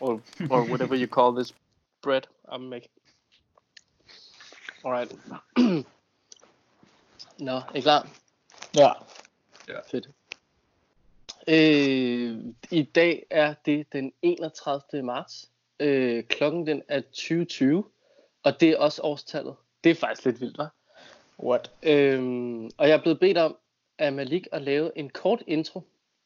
or or whatever you call this bread I'm making. Alright. Nå, er I klar? Ja. Fedt. Øh, I dag er det den 31. marts. Øh, klokken den er 20.20, og det er også årstallet. Det er faktisk lidt vildt, hva'? What? Øhm, og jeg er blevet bedt om af Malik at lave en kort intro.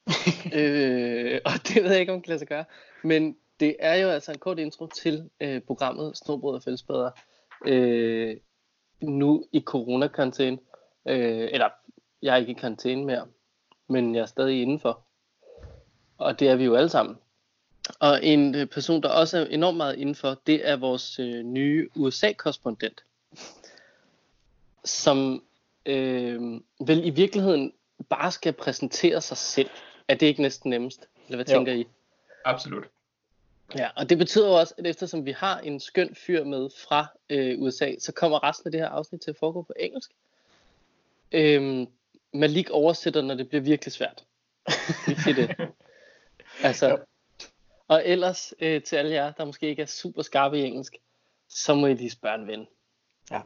øh, og det ved jeg ikke, om det kan lade sig gøre. Men det er jo altså en kort intro til øh, programmet Snobrød og Fællesbader. Øh, nu i corona-karantæne. Øh, eller, jeg er ikke i karantæne mere. Men jeg er stadig indenfor. Og det er vi jo alle sammen. Og en øh, person, der også er enormt meget indenfor, det er vores øh, nye USA-korrespondent. Som øh, vel i virkeligheden bare skal præsentere sig selv. Er det ikke næsten nemmest? Eller hvad Jo. tænker I? Absolut. Ja, og det betyder jo også, at eftersom vi har en skøn fyr med fra øh, USA, så kommer resten af det her afsnit til at foregå på engelsk. Øhm, Malik oversætter, når det bliver virkelig svært. Vi siger det. Altså, og ellers øh, til alle jer, der måske ikke er super skarpe i engelsk, så må I lige spørge en ven. Ja.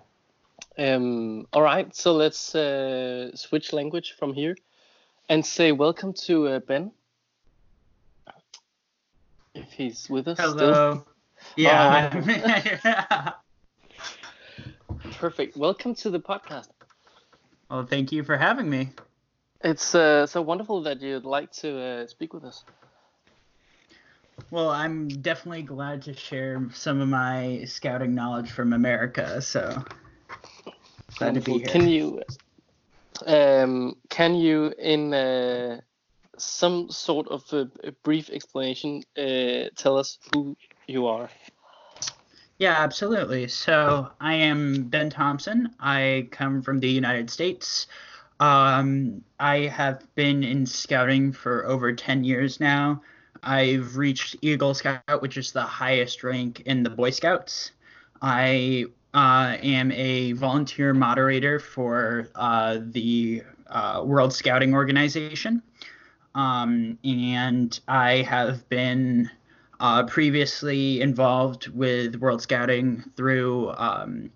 Um, alright, so let's uh, switch language from here and say welcome to uh, Ben. If he's with us still. Hello. Yeah. Perfect. Welcome to the podcast. well, thank you for having me. It's uh, so wonderful that you'd like to uh, speak with us. Well, I'm definitely glad to share some of my scouting knowledge from America. So glad to be here. Can you, um, can you, in uh, some sort of a, a brief explanation, uh, tell us who you are? Yeah, absolutely. So I am Ben Thompson. I come from the United States. Um, I have been in scouting for over 10 years now. I've reached Eagle Scout, which is the highest rank in the Boy Scouts. I uh, am a volunteer moderator for uh, the uh, World Scouting Organization. Um, and I have been uh, previously involved with World Scouting through um,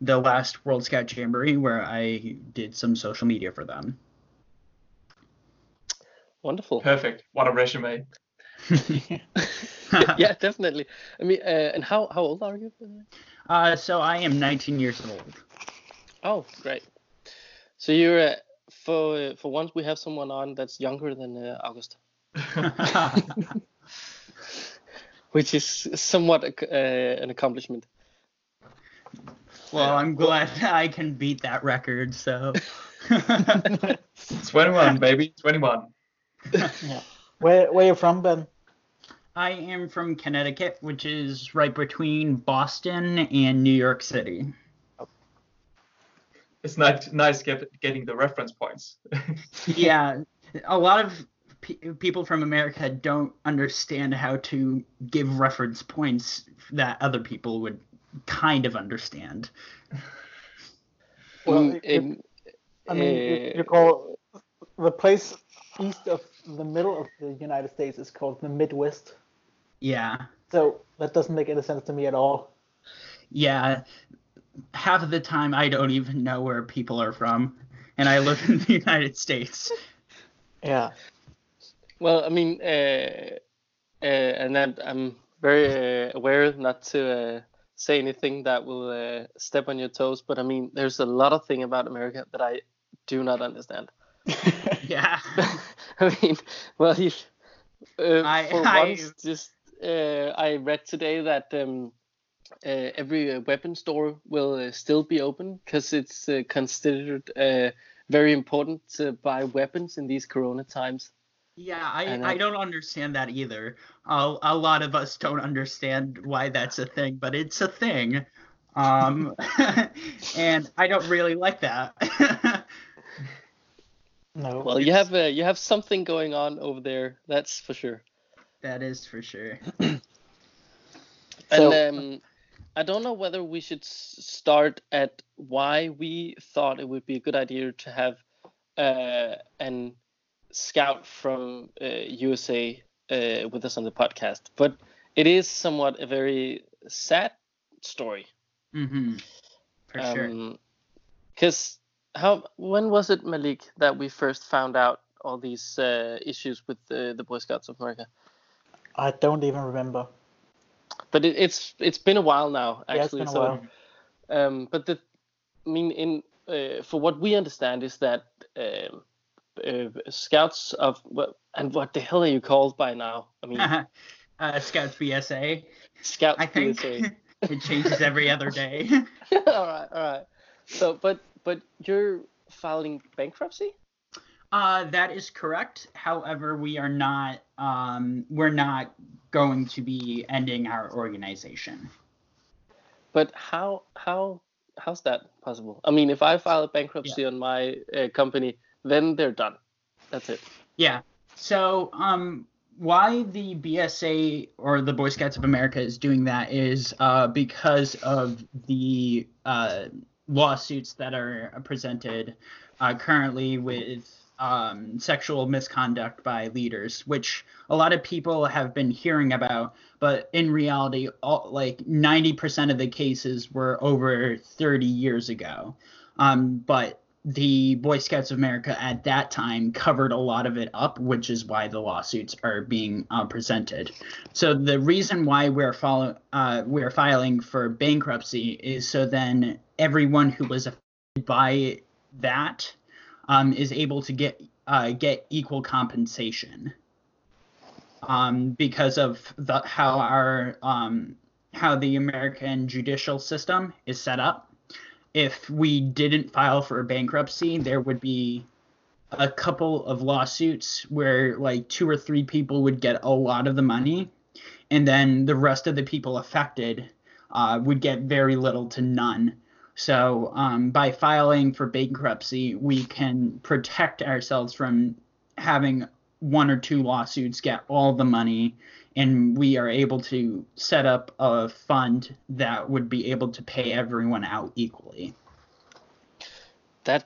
the last World Scout Jamboree, where I did some social media for them. Wonderful. Perfect. What a resume. yeah, definitely. I mean, uh, and how how old are you? by? Uh, so I am 19 years old. Oh, great. So you're uh, for uh, for once we have someone on that's younger than uh, August, which is somewhat uh, an accomplishment. well, I'm glad I can beat that record. So 21, baby. 21. yeah. Where where you from, Ben? I am from Connecticut, which is right between Boston and New York City. It's nice, nice get, getting the reference points. yeah, a lot of pe- people from America don't understand how to give reference points that other people would kind of understand. Well, Mm, if- I mean, you, uh, you call the place east of the middle of the United States is called the Midwest. Yeah, So that doesn't make any sense to me at all. yeah. Half of the time, I don't even know where people are from, and I live in the United States. Yeah. Well, I mean, uh, uh, and then I'm very uh, aware not to uh, say anything that will uh, step on your toes, but I mean, there's a lot of thing about America that I do not understand. Yeah. I mean, well, you, uh, I- for I- once, just uh, I read today that um, uh, every uh, weapon store will uh, still be open because it's uh, considered uh, very important to buy weapons in these Corona times. Yeah, I, And I I- don't understand that either. A, a lot of us don't understand why that's a thing, but it's a thing. Um, and I don't really like that. No. Well, you have uh, you have something going on over there, that's for sure. that is for sure. So- and um, I don't know whether we should start at why we thought it would be a good idea to have uh, an scout from uh, USA uh, with us on the podcast, but it is somewhat a very sad story. Mm-hmm. For sure. Um, Because how when was it, Malik, that we first found out all these uh, issues with the, the Boy Scouts of America? I don't even remember. But it, it's it's been a while now, Yeah, actually. a so, while. Um, but the, I mean, in uh, for what we understand is that um, uh, scouts of what and what the hell are you called by now? I mean, uh, Scouts BSA. scouts. I think PSA. it changes every other day. all right, all right. So, but but you're filing bankruptcy. Uh, that is correct. However, we are not. Um, we're not going to be ending our organization. But how how how's that possible? I mean, if I file a bankruptcy on my uh, company, then they're done. That's it. Yeah. So, um, why the BSA or the Boy Scouts of America is doing that is uh, because of the uh, lawsuits that are presented uh, currently with um, sexual misconduct by leaders, which a lot of people have been hearing about, but in reality, all, like 90% of the cases were over 30 years ago. Um, but the Boy Scouts of America at that time covered a lot of it up, which is why the lawsuits are being uh, presented. So the reason why we're follow, uh, we're filing for bankruptcy is so then everyone who was affected by that um, is able to get uh, get equal compensation. Um, because of the how our um, how the American judicial system is set up if we didn't file for bankruptcy, there would be a couple of lawsuits where like two or three people would get a lot of the money, and then the rest of the people affected uh, would get very little to none. So um, by filing for bankruptcy, we can protect ourselves from having one or two lawsuits get all the money and we are able to set up a fund that would be able to pay everyone out equally. That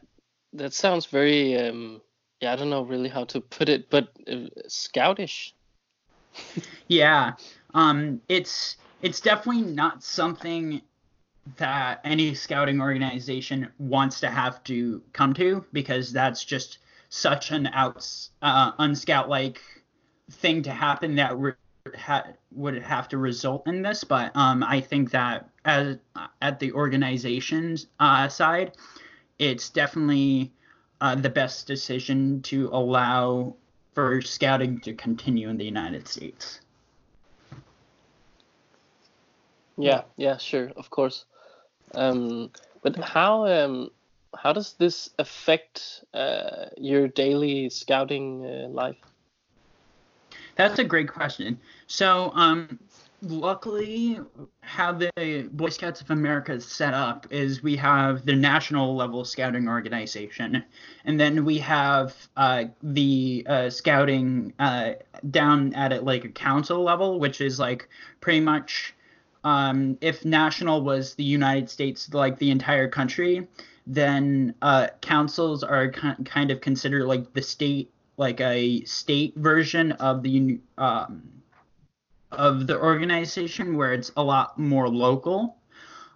that sounds very um yeah, I don't know really how to put it, but uh, scoutish. Yeah, um, it's it's definitely not something that any scouting organization wants to have to come to because that's just such an outs uh, unscout-like thing to happen that re- ha- would have to result in this. But um, I think that as at the organization's uh, side, it's definitely uh, the best decision to allow for scouting to continue in the United States. Yeah, yeah, sure, of course. Um, but how um how does this affect uh, your daily scouting uh, life? That's a great question. So, um, luckily, how the Boy Scouts of America is set up is we have the national level scouting organization, and then we have uh, the uh, scouting uh, down at it like a council level, which is like pretty much um, if national was the United States, like the entire country, then uh, councils are ki- kind of considered like the state like a state version of the um, of the organization where it's a lot more local,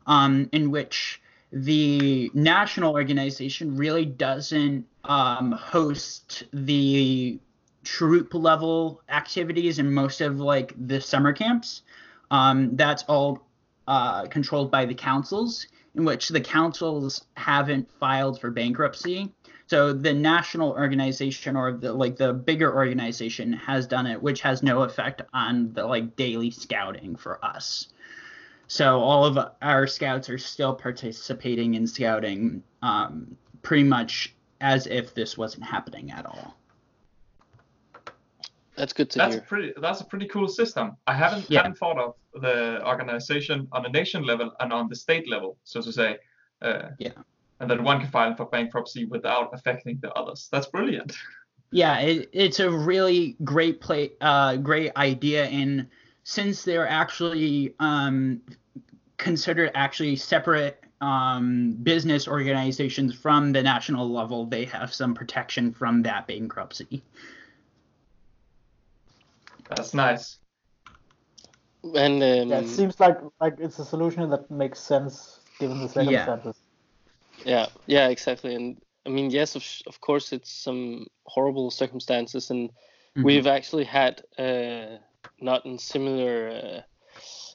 um, in which the national organization really doesn't um, host the troop level activities in most of like the summer camps. Um, that's all uh, controlled by the councils, in which the councils haven't filed for bankruptcy. So the national organization or the like the bigger organization has done it, which has no effect on the like daily scouting for us. So all of our scouts are still participating in scouting, um, pretty much as if this wasn't happening at all. That's good to That's hear. pretty. That's a pretty cool system. I haven't Yeah. hadn't thought of the organization on a nation level and on the state level, so to say. Uh, Yeah. And that one can file for bankruptcy without affecting the others. That's brilliant. Yeah, it, it's a really great play, uh, great idea, and since they're actually um, considered actually separate um, business organizations from the national level, they have some protection from that bankruptcy. That's nice. And um, Yeah, it seems like like it's a solution that makes sense given the circumstances. Yeah, yeah, yeah exactly. And I mean, yes, of, of course, it's some horrible circumstances, and Mhm. we've actually had uh, not in similar, uh,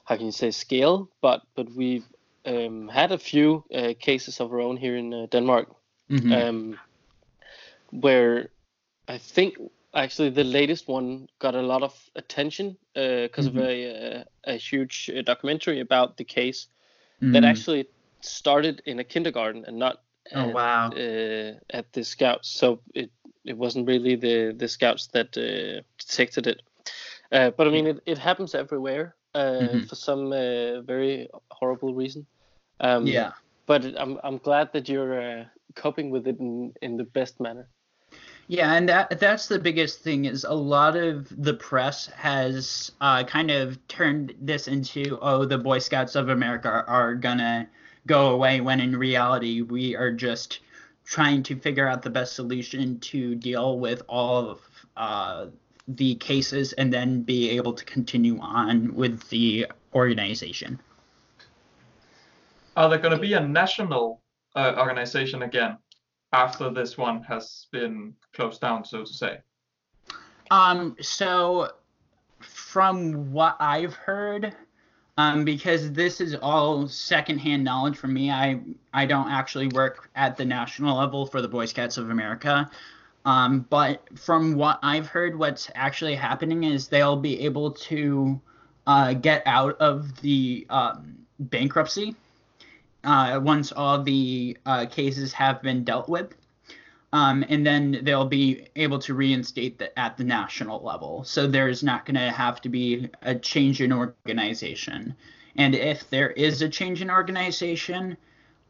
how can you say, scale, but but we've um, had a few uh, cases of our own here in uh, Denmark, Mhm. um, where I think actually the latest one got a lot of attention because of a uh, a huge uh, documentary about the case that Mhm. actually started in a kindergarten and not Oh, at, wow. uh, at the scouts. So it it wasn't really the the scouts that uh, detected it. Uh, but I mean, it, it happens everywhere uh, Mhm. for some uh, very horrible reason. Um, yeah. But I'm I'm glad that you're uh, coping with it in, in the best manner. Yeah, and that that's the biggest thing is a lot of the press has uh, kind of turned this into oh the Boy Scouts of America are, are gonna go away when in reality we are just trying to figure out the best solution to deal with all of uh, the cases and then be able to continue on with the organization. Are there going to be a national uh, organization again after this one has been closed down, so to say? Um, so from what I've heard, um, because this is all secondhand knowledge from me, I I don't actually work at the national level for the Boy Scouts of America. Um, but from what I've heard, what's actually happening is they'll be able to uh, get out of the um, bankruptcy uh, once all the uh, cases have been dealt with. Um, and then they'll be able to reinstate that at the national level. So there's not going to have to be a change in organization. And if there is a change in organization,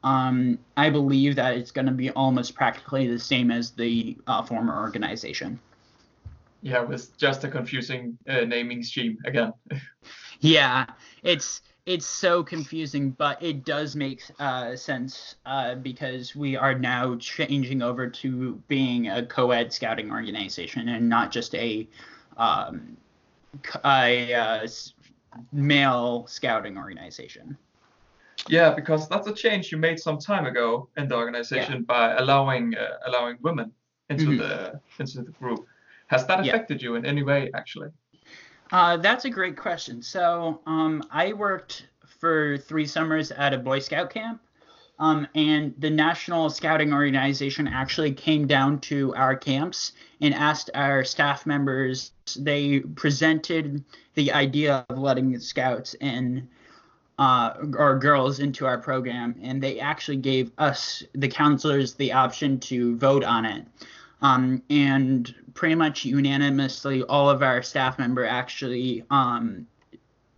um, I believe that it's going to be almost practically the same as the uh, former organization. Yeah, with just a confusing uh, naming scheme again. Yeah, it's it's so confusing, but it does make uh, sense uh, because we are now changing over to being a co-ed scouting organization and not just a um, a uh, male scouting organization. Yeah, because that's a change you made some time ago in the organization by allowing uh, allowing women into Mhm. the into the group. Has that Yeah. affected you in any way, actually? Uh, that's a great question. So, um, I worked for three summers at a Boy Scout camp, um, and the National Scouting Organization actually came down to our camps and asked our staff members. They presented the idea of letting the scouts in. Uh, or girls into our program, and they actually gave us, the counselors, the option to vote on it. Um, and pretty much unanimously, all of our staff member actually um,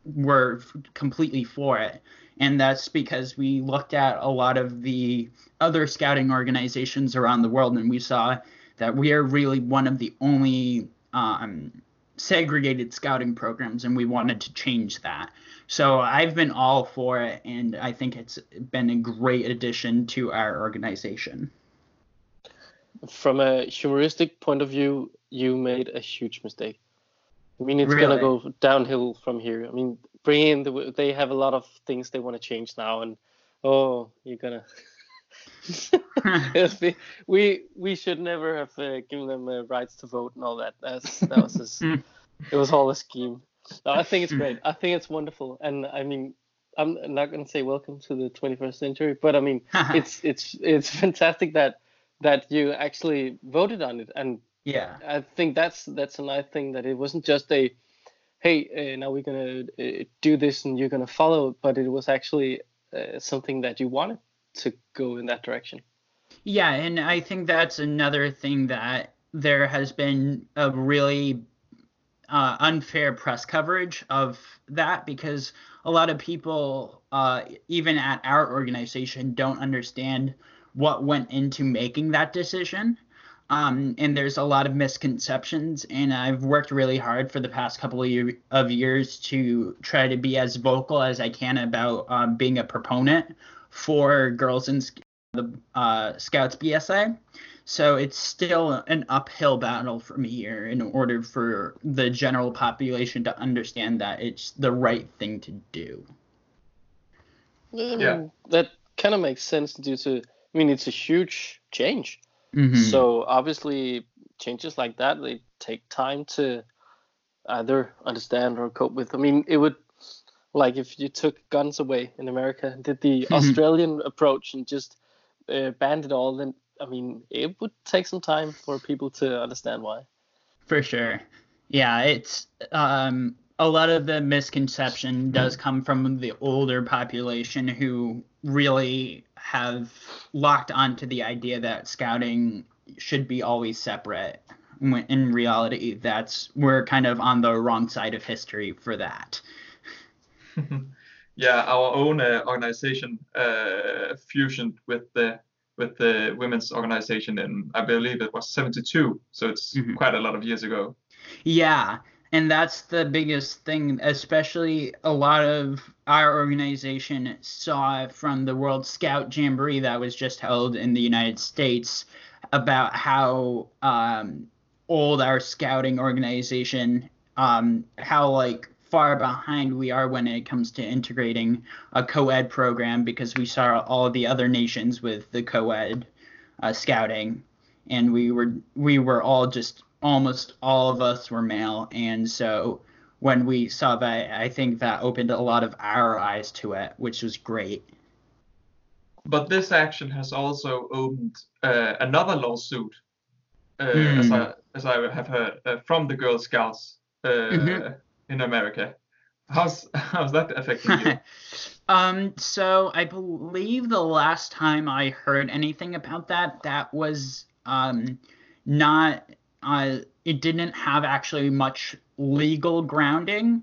were completely for it. And that's because we looked at a lot of the other scouting organizations around the world, and we saw that we are really one of the only um, segregated scouting programs, and we wanted to change that. So I've been all for it, and I think it's been a great addition to our organization. From a humoristic point of view, you made a huge mistake. I mean, it's Really? gonna go downhill from here. I mean, bring in the they have a lot of things they want to change now, and oh, you're gonna. we we should never have uh, given them uh, rights to vote and all that. That's that was just, it was all a scheme. No, I think it's great. I think it's wonderful, and I mean, I'm not gonna say welcome to the 21st century, but I mean, it's it's it's fantastic that that you actually voted on it, and yeah. I think that's that's a nice thing that it wasn't just a, hey, uh, now we're gonna uh, do this and you're gonna follow, but it was actually uh, something that you wanted to go in that direction. Yeah, and I think that's another thing that there has been a really uh, unfair press coverage of that because a lot of people, uh, even at our organization, don't understand what went into making that decision. Um, and there's a lot of misconceptions, and I've worked really hard for the past couple of, year, of years to try to be as vocal as I can about um, being a proponent for girls in the uh, Scouts BSA. So it's still an uphill battle from here in order for the general population to understand that it's the right thing to do. Yeah. That kind of makes sense due to, I mean, it's a huge change. Mhm. So obviously, changes like that they take time to either understand or cope with. I mean, it would like if you took guns away in America, and did the Mhm. Australian approach and just uh, banned it all, then I mean, it would take some time for people to understand why. For sure. Yeah, it's um a lot of the misconception does come from the older population who really have locked onto the idea that scouting should be always separate. When in reality, that's we're kind of on the wrong side of history for that. yeah, our own uh, organization uh, fusioned with the with the women's organization in I believe it was 72, so it's Mhm. quite a lot of years ago. Yeah, and that's the biggest thing, especially a lot of our organization saw from the World Scout Jamboree that was just held in the United States about how um, old our scouting organization, um, how like far behind we are when it comes to integrating a co-ed program because we saw all the other nations with the co-ed uh, scouting. And we were we were all just almost all of us were male and so when we saw that i think that opened a lot of our eyes to it which was great But this action has also opened uh, another lawsuit, uh, Hmm. as I as I have heard uh, from the Girl Scouts uh, Mhm. in America. How's how's that affecting you? um so i believe the last time i heard anything about that that was um not uh it didn't have actually much legal grounding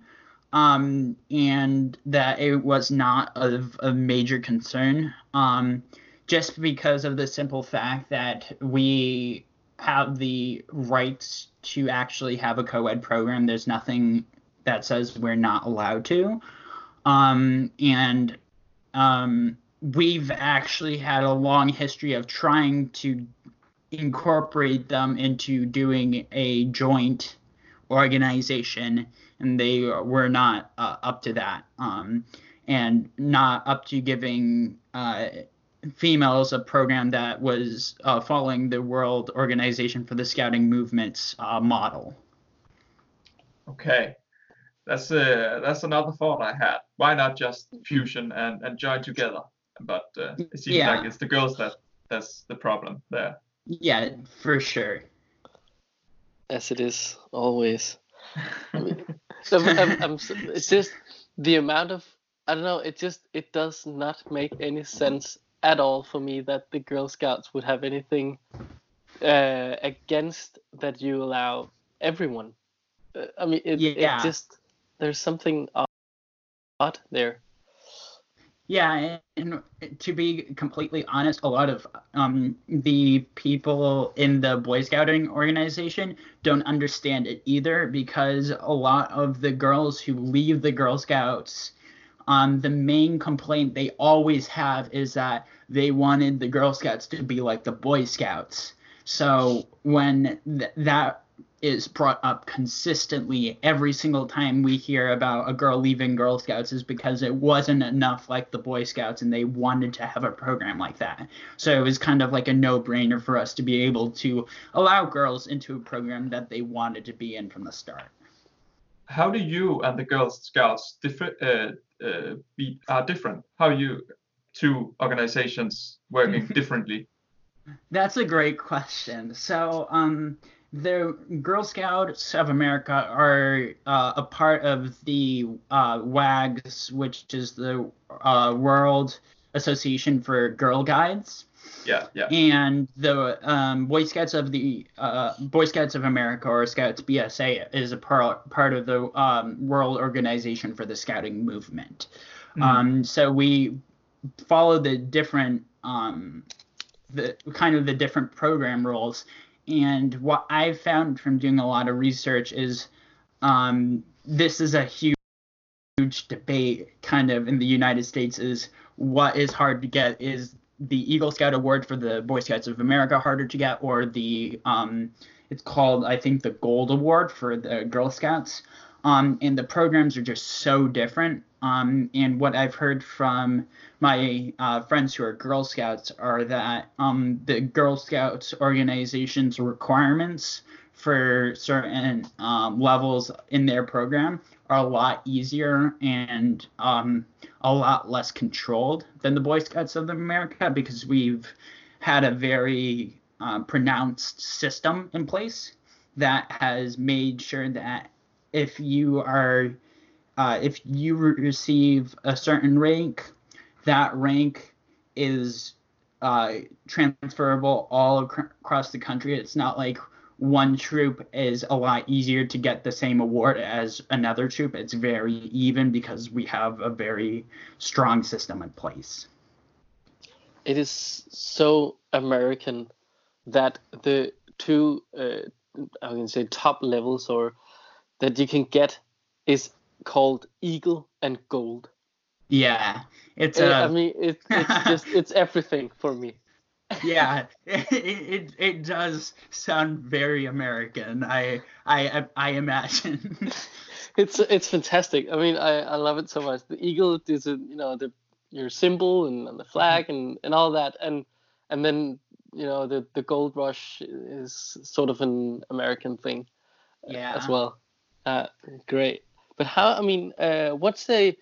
um and that it was not of a major concern um just because of the simple fact that we have the rights to actually have a co-ed program. There's nothing that says we're not allowed to. Um, and um, we've actually had a long history of trying to incorporate them into doing a joint organization, and they were not uh, up to that, um, and not up to giving uh, females a program that was uh, following the World Organization for the Scouting Movement's uh, model. Okay, that's uh, that's another thought I had. Why not just fusion and, and join together? But uh, it seems Yeah. like it's the girls that that's the problem there. Yeah, for sure. as it is always. I mean, I'm, I'm, I'm, it's just the amount of I don't know. It just it does not make any sense at all for me that the Girl Scouts would have anything uh, against that you allow everyone. Uh, I mean, it, Yeah. it just there's something odd, odd there. Yeah, and to be completely honest, a lot of um, the people in the Boy Scouting organization don't understand it either because a lot of the girls who leave the Girl Scouts, um, the main complaint they always have is that they wanted the Girl Scouts to be like the Boy Scouts. So when th- that is brought up consistently every single time we hear about a girl leaving Girl Scouts is because it wasn't enough like the Boy Scouts and they wanted to have a program like that. So it was kind of like a no brainer for us to be able to allow girls into a program that they wanted to be in from the start. How do you and the Girl Scouts differ, uh, uh, be, are different? How are you two organizations working differently? That's a great question. So, um, the Girl Scouts of America are uh, a part of the uh, WAGGGS, which is the uh, World Association for Girl Guides, Yeah, yeah. and the um, Boy Scouts of the uh, Boy Scouts of America or Scouts BSA is a part part of the um, World Organization for the Scouting Movement. Mm. Um, so we follow the different um, the kind of the different program roles. And what I've found from doing a lot of research is um, this is a huge, huge debate kind of in the United States is what is hard to get is the Eagle Scout Award for the Boy Scouts of America harder to get, or the um, it's called I think the Gold Award for the Girl Scouts. Um, and the programs are just so different. Um, and what I've heard from my uh, friends who are Girl Scouts are that um, the Girl Scouts organization's requirements for certain um, levels in their program are a lot easier and um, a lot less controlled than the Boy Scouts of America because we've had a very uh, pronounced system in place that has made sure that if you are uh, if you receive a certain rank, that rank is uh, transferable all ac- across the country. It's not like one troop is a lot easier to get the same award as another troop. It's very even because we have a very strong system in place. It is so American that the two, uh, I can say, top levels or that you can get is called Eagle and Gold. Yeah, it's. Uh, Uh, I mean, it, it's just it's everything for me. yeah, it, it it does sound very American. I I I imagine. It's it's fantastic. I mean, I, I love it so much. The eagle is a, you know the your symbol and, and the flag and, and all that, and and then you know the the gold rush is sort of an American thing yeah. as well. Uh, great. But how? I mean, uh, what's a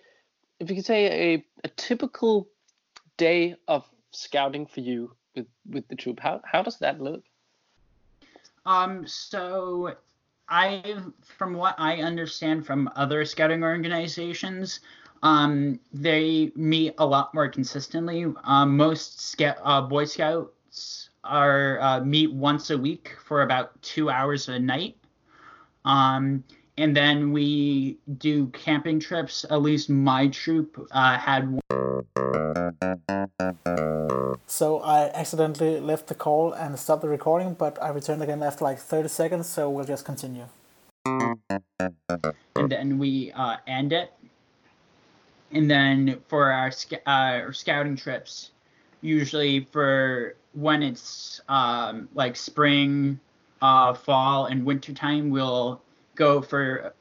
if you could say a, a typical day of scouting for you with with the troop? How how does that look? Um, so I, from what I understand from other scouting organizations, um, they meet a lot more consistently. Um, most scout, uh, Boy Scouts are uh, meet once a week for about two hours a night. Um, and then we do camping trips. At least my troop uh, had So I accidentally left the call and stopped the recording, but I returned again after like 30 seconds, so we'll just continue. and then we uh, end it. And then for our, sc- uh, our scouting trips, usually for when it's um, like spring, uh, fall, and winter time, we'll go for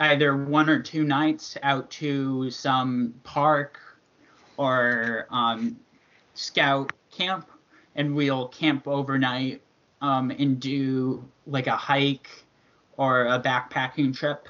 either one or two nights out to some park or um, scout camp, and we'll camp overnight um, and do like a hike or a backpacking trip.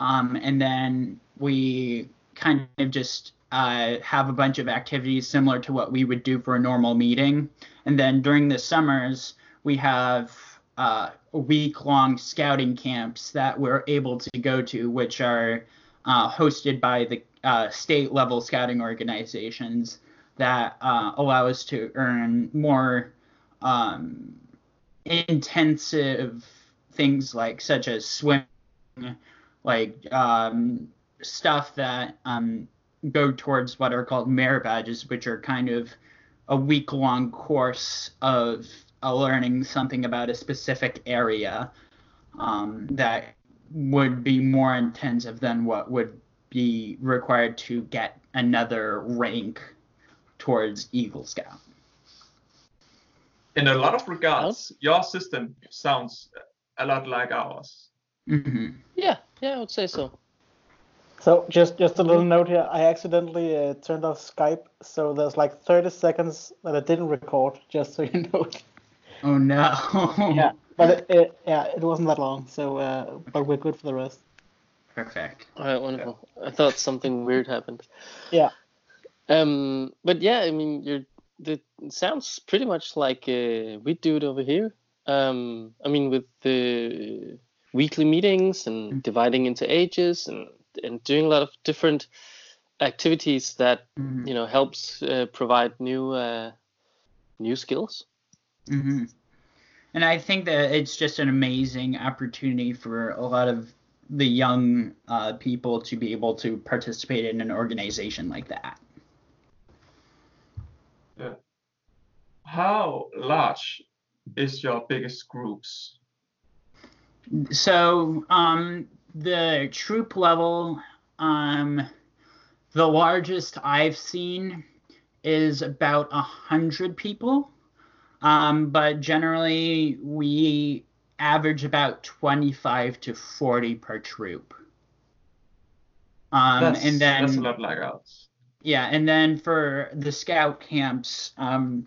Um, and then we kind of just uh, have a bunch of activities similar to what we would do for a normal meeting. And then during the summers, we have uh, week long scouting camps that we're able to go to, which are uh, hosted by the uh, state level scouting organizations that uh, allow us to earn more um, intensive things like such as swim, like um, stuff that um, go towards what are called merit badges, which are kind of a week long course of learning something about a specific area um, that would be more intensive than what would be required to get another rank towards Eagle Scout. In a lot of regards, your system sounds a lot like ours. hmm Yeah, yeah, I would say so. So just just a little note here. I accidentally uh, turned off Skype, so there's like 30 seconds that I didn't record. Just so you know. Oh no. yeah, but it, it yeah it wasn't that long. So uh, but we're good for the rest. Perfect. All right, wonderful. I thought something weird happened. Yeah. Um, but yeah, I mean, you're. The, it sounds pretty much like uh, we do it over here. Um, I mean, with the weekly meetings and Mm. dividing into ages and and doing a lot of different activities that Mhm. you know helps uh, provide new uh, new skills. Hmm And I think that it's just an amazing opportunity for a lot of the young uh, people to be able to participate in an organization like that. Yeah. How large is your biggest groups? So um, the troop level, um, the largest I've seen is about a hundred people, um, but generally we average about twenty-five to forty per troop. Um, that's, and then that's a lot like ours. yeah, and then for the scout camps, um,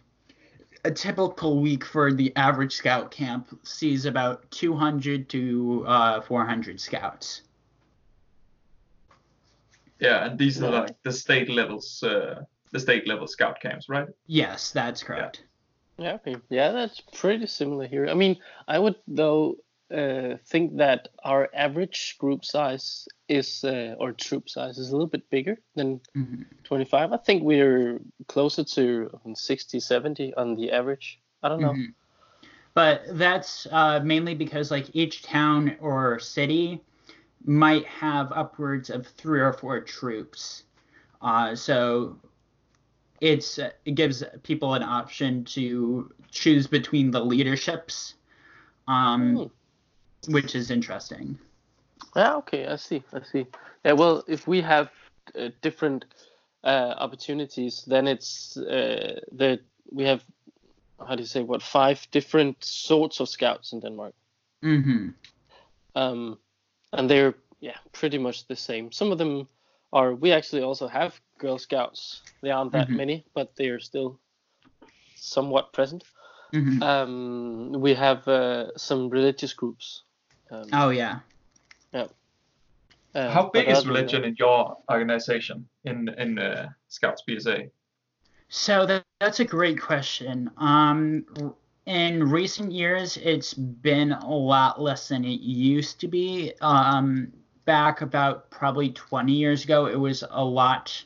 a typical week for the average scout camp sees about 200 to uh, 400 scouts. Yeah, and these are like the state levels, uh, the state level scout camps, right? Yes, that's correct. Yeah, okay. Yeah, that's pretty similar here. I mean, I would though uh, think that our average group size is uh, or troop size is a little bit bigger than Mhm. 25. I think we're closer to 60, 70 on the average. I don't know. Mhm. But that's uh, mainly because like each town or city might have upwards of three or four troops. Uh, so it's it gives people an option to choose between the leaderships, um, Hmm. which is interesting. Yeah, okay, I see, I see. Yeah, well, if we have uh, different uh, opportunities, then it's uh, that we have how do you say what five different sorts of scouts in Denmark, Mm-hmm. um, and they're yeah pretty much the same. Some of them are. We actually also have Girl Scouts. They aren't that Mhm. many, but they are still somewhat present. hmm Um, we have uh, some religious groups. Um, oh yeah. uh, How big is other than religion in your organization in in uh, Scouts BSA? So that, that's a great question. Um, in recent years, it's been a lot less than it used to be. Um, back about probably 20 years ago, it was a lot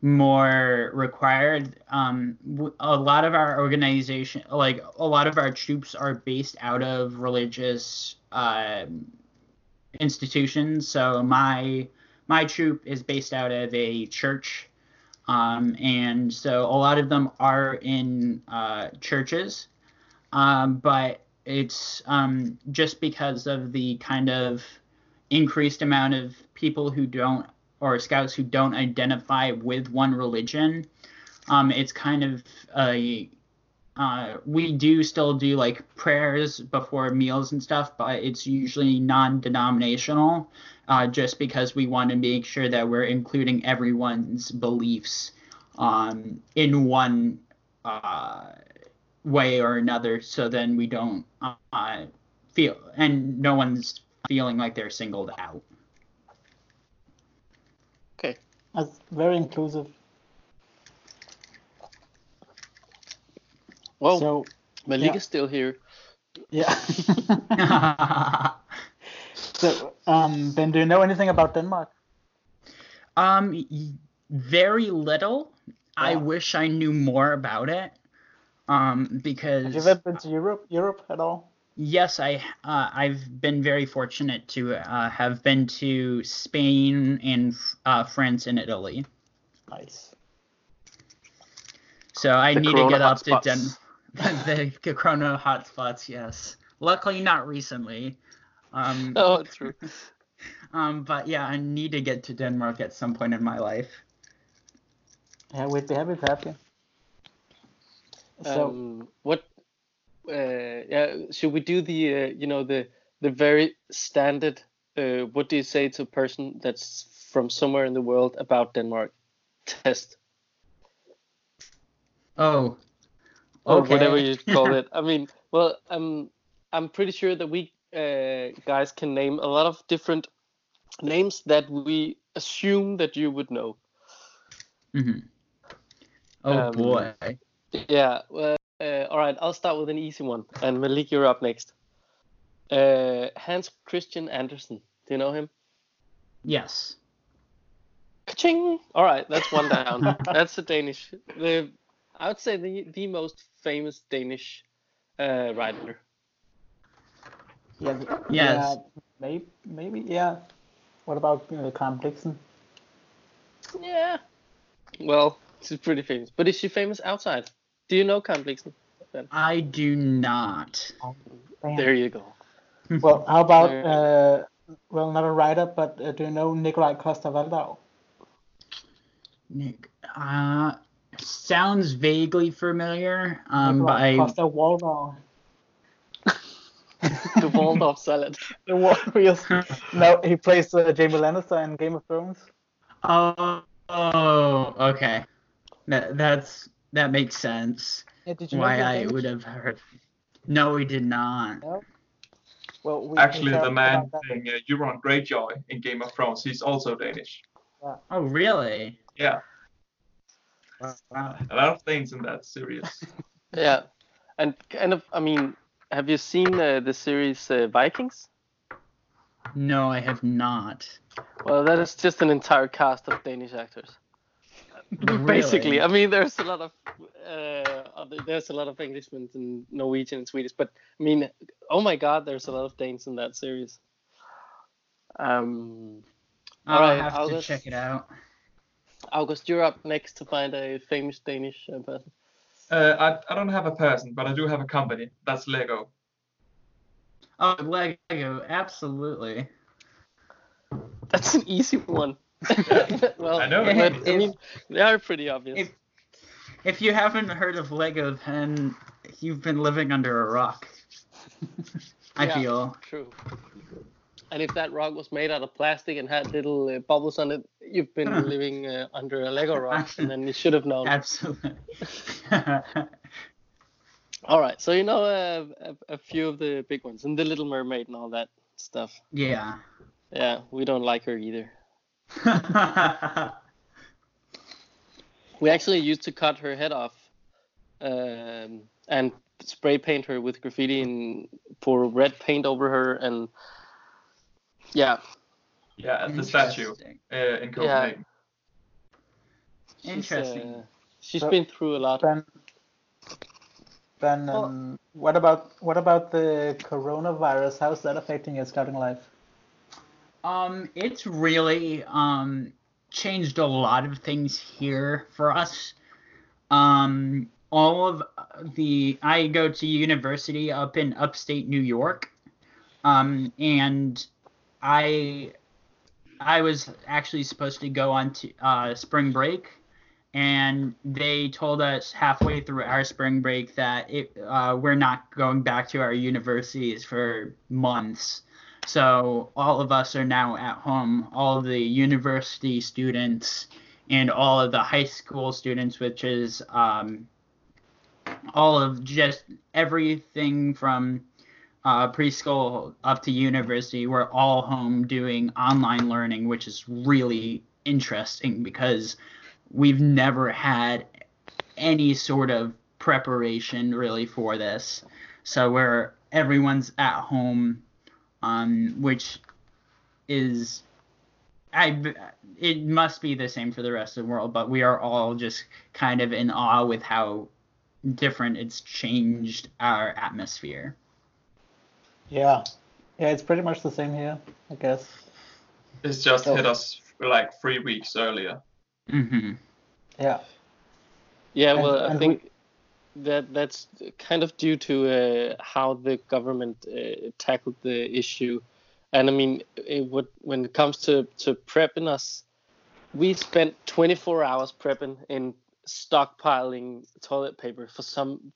more required. Um, a lot of our organization, like a lot of our troops, are based out of religious um institutions. So my my troop is based out of a church um, and so a lot of them are in uh, churches, um, but it's um, just because of the kind of increased amount of people who don't or scouts who don't identify with one religion. Um, it's kind of a uh, we do still do like prayers before meals and stuff, but it's usually non-denominational uh, just because we want to make sure that we're including everyone's beliefs um, in one uh, way or another, so then we don't uh, feel and no one's feeling like they're singled out. Okay. That's very inclusive. Well, so Malik yeah. is still here. yeah. so um, Ben, do you know anything about Denmark? um, very little. I wish I knew more about it. Um, because Have you ever been to Europe? Europe at all? Yes, I uh, I've been very fortunate to uh, have been to Spain and uh, France and Italy. Nice. So I The need to get up to hotspots. Den the Corona hotspots. Yes, luckily not recently. Um, Oh, true. um, but yeah, I need to get to Denmark at some point in my life. Yeah, we'd be happy to have you. So um, what? Uh, yeah, should we do the uh, you know the the very standard? Uh, what do you say to a person that's from somewhere in the world about Denmark? Test Oh, or okay. whatever you call it. I mean, well, I'm I'm pretty sure that we uh, guys can name a lot of different names that we assume that you would know. Mm-hmm. Oh Um, boy. Yeah. Well, uh, all right. I'll start with an easy one, and Malik, you're up next. Uh, Hans Christian Andersen. Do you know him? Yes. Ka-ching! All right, that's one down. that's a Danish. The I would say the the most famous Danish uh, writer. yeah, Yes. yeah, maybe, maybe, yeah. What about uh, Karen Blixen? Yeah. Well, she's pretty famous, but is she famous outside? Do you know Karen Blixen? I do not. Damn. There you go. Well, how about Uh, well, not a writer, but uh, do you know Nikolaj Coster-Waldau? Nick. Uh, sounds vaguely familiar, um, but I Costa Waldau. the Waldorf salad. The Warriors. no, he plays uh, Jamie Lannister in Game of Thrones. oh, oh okay, that that's that makes sense. Yeah, did you Why he I would have heard. No, we did not. Well, we Actually, can the man playing uh, Euron Greyjoy in Game of Thrones, he's also Danish. Oh, really? Yeah, Wow. a lot of things in that series. Yeah, and kind of, I mean, have you seen uh, the series uh, Vikings? No, I have not. Well, that is just an entire cast of Danish actors. Basically, Really? I mean, there's a lot of uh, other- there's a lot of Englishmen and Norwegian and Swedish, but I mean, oh my God, there's a lot of Danes in that series. Um, I'll Alright, have I'll to just- check it out. August, you're up next to find a famous Danish uh, person. Uh, I, I don't have a person, but I do have a company. That's Lego. Oh, Lego, absolutely. That's an easy one. well, I know. but, I mean, they are pretty obvious. If if you haven't heard of Lego, then you've been living under a rock. I Yeah. feel. True. And if that rock was made out of plastic and had little uh, bubbles on it, you've been living uh, under a Lego rock, and then you should have known. Absolutely. All right, so you know uh, a, a few of the big ones, and the Little Mermaid and all that stuff. yeah. Yeah, we don't like her either. We actually used to cut her head off, um, and spray paint her with graffiti and pour red paint over her, and yeah, Yeah, at the statue uh, in Copenhagen. she's, Interesting. uh, she's So- been through a lot. Then, then um, what about what about the coronavirus? How's that affecting your scouting life? Um, it's really um changed a lot of things here for us. Um, all of the I go to university up in upstate New York, um, and I I was actually supposed to go on to uh, spring break, and they told us halfway through our spring break that it uh, we're not going back to our universities for months. So all of us are now at home. All of the university students and all of the high school students, which is um, all of just everything from uh, preschool up to university, we're all home doing online learning, which is really interesting because we've never had any sort of preparation really for this. So we're everyone's at home, um, which is I it must be the same for the rest of the world, but we are all just kind of in awe with how different it's changed our atmosphere. Yeah, yeah, it's pretty much the same here, I guess. It's just Oh. hit us like three weeks earlier. hmm Yeah, Yeah, And- well, I and think that that's kind of due to uh, how the government uh, tackled the issue, and I mean, it would, when it comes to to prepping us, we spent 24 hours prepping and stockpiling toilet paper for some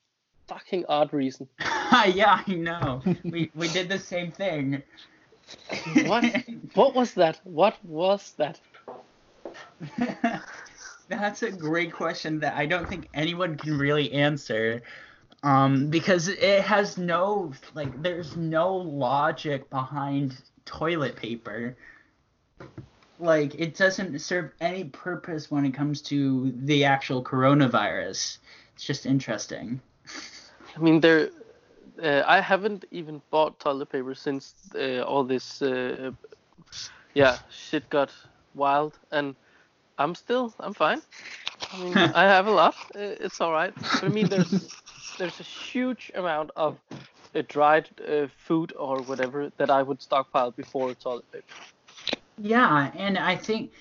fucking odd reason. yeah, I know. we we did the same thing. What? what was that? What was that? That's a great question that I don't think anyone can really answer. Um, because it has no like there's no logic behind toilet paper. Like it doesn't serve any purpose when it comes to the actual coronavirus. It's just interesting. I mean, there. Uh, I haven't even bought toilet paper since uh, all this, uh, yeah, shit got wild, and I'm still, I'm fine. I mean, I have a lot. Uh, it's all right. But I mean, there's, there's a huge amount of uh, dried uh, food or whatever that I would stockpile before toilet paper. Yeah, and I think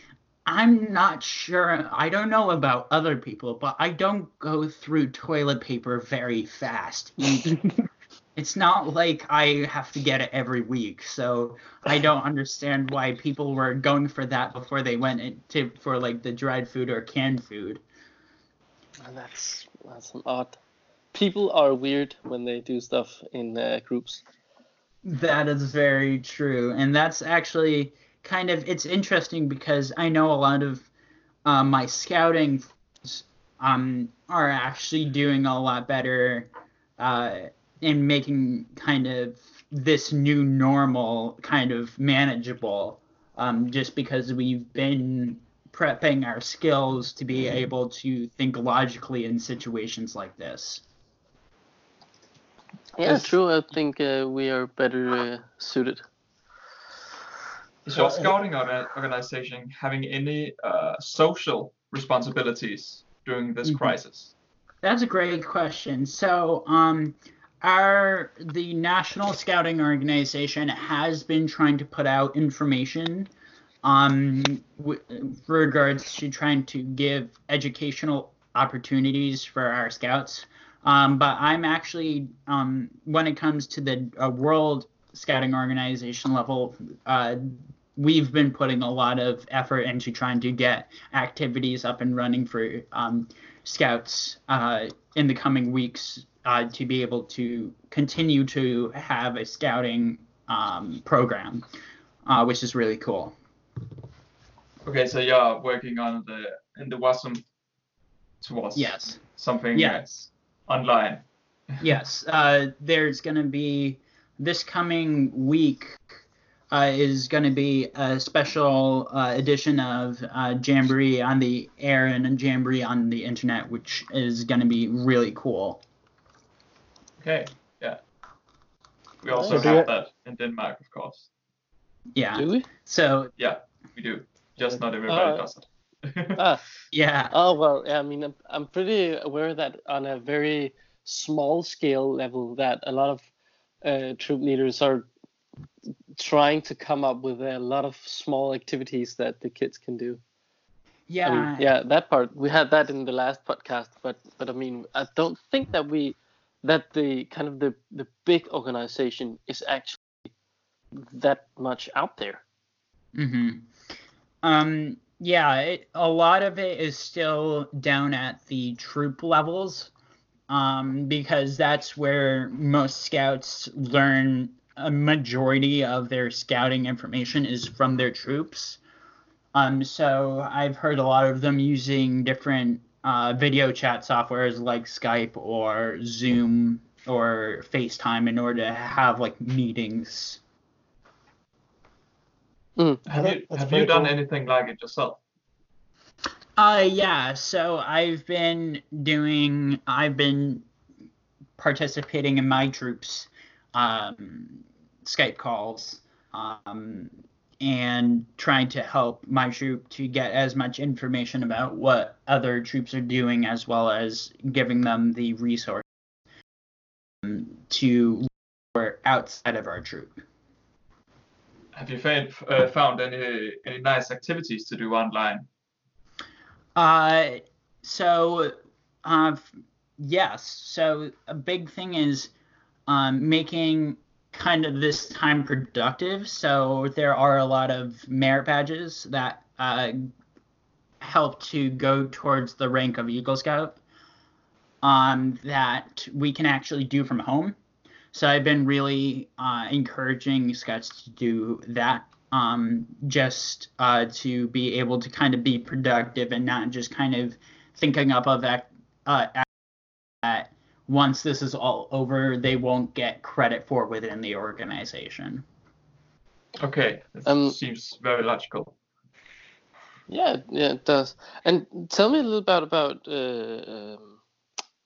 I'm not sure. I don't know about other people, but I don't go through toilet paper very fast. it's not like I have to get it every week, so I don't understand why people were going for that before they went into for like the dried food or canned food. And that's that's an odd. People are weird when they do stuff in uh, groups. That is very true, and that's actually kind of it's interesting because I know a lot of uh, my scouting um are actually doing a lot better uh, in making kind of this new normal kind of manageable. Um, just because we've been prepping our skills to be able to think logically in situations like this. Yeah, Yes. true. I think uh, we are better uh, suited. Is your Well, scouting organization having any uh, social responsibilities during this Mhm. crisis? That's a great question. So, um, our the National Scouting Organization has been trying to put out information, um, with regards to trying to give educational opportunities for our scouts. Um, but I'm actually, um, when it comes to the uh, World Scouting Organization level, uh, we've been putting a lot of effort into trying to get activities up and running for um, scouts uh, in the coming weeks uh, to be able to continue to have a scouting um, program, uh, which is really cool. Okay, so you're working on the in the WOSM towards Yes. something Yes. online. Yes. Uh, there's going to be this coming week uh, is going to be a special uh, edition of uh, Jamboree on the air and Jamboree on the internet, which is going to be really cool. Okay, yeah. We also So have you- that in Denmark, of course. Yeah. Do we? So Yeah, we do. Just not everybody Uh, does it. Ah, yeah. oh well. Yeah, I mean, I'm, I'm pretty aware that on a very small scale level, that a lot of uh, troop leaders are trying to come up with a lot of small activities that the kids can do. Yeah. I mean, yeah, that part we had that in the last podcast, but but I mean, I don't think that we that the kind of the the big organization is actually that much out there. hmm Um, yeah, it, a lot of it is still down at the troop levels, um, because that's where most scouts learn a majority of their scouting information is from their troops. Um, so I've heard a lot of them using different uh, video chat softwares like Skype or Zoom or FaceTime in order to have like meetings. have you have you done cool. anything like it yourself? Uh yeah, so I've been doing I've been participating in my troops um Skype calls um and trying to help my troop to get as much information about what other troops are doing as well as giving them the resource um, to or outside of our troop. Have you found uh, found any any nice activities to do online? Uh, so, uh, yes. So a big thing is um, making kind of this time productive. So there are a lot of merit badges that uh, help to go towards the rank of Eagle Scout um, that we can actually do from home. So I've been really uh, encouraging scouts to do that um, just uh, to be able to kind of be productive and not just kind of thinking up of that, uh, that once this is all over, they won't get credit for within the organization. Okay, that Um, seems very logical. Yeah, yeah, it does. And tell me a little bit about uh, um,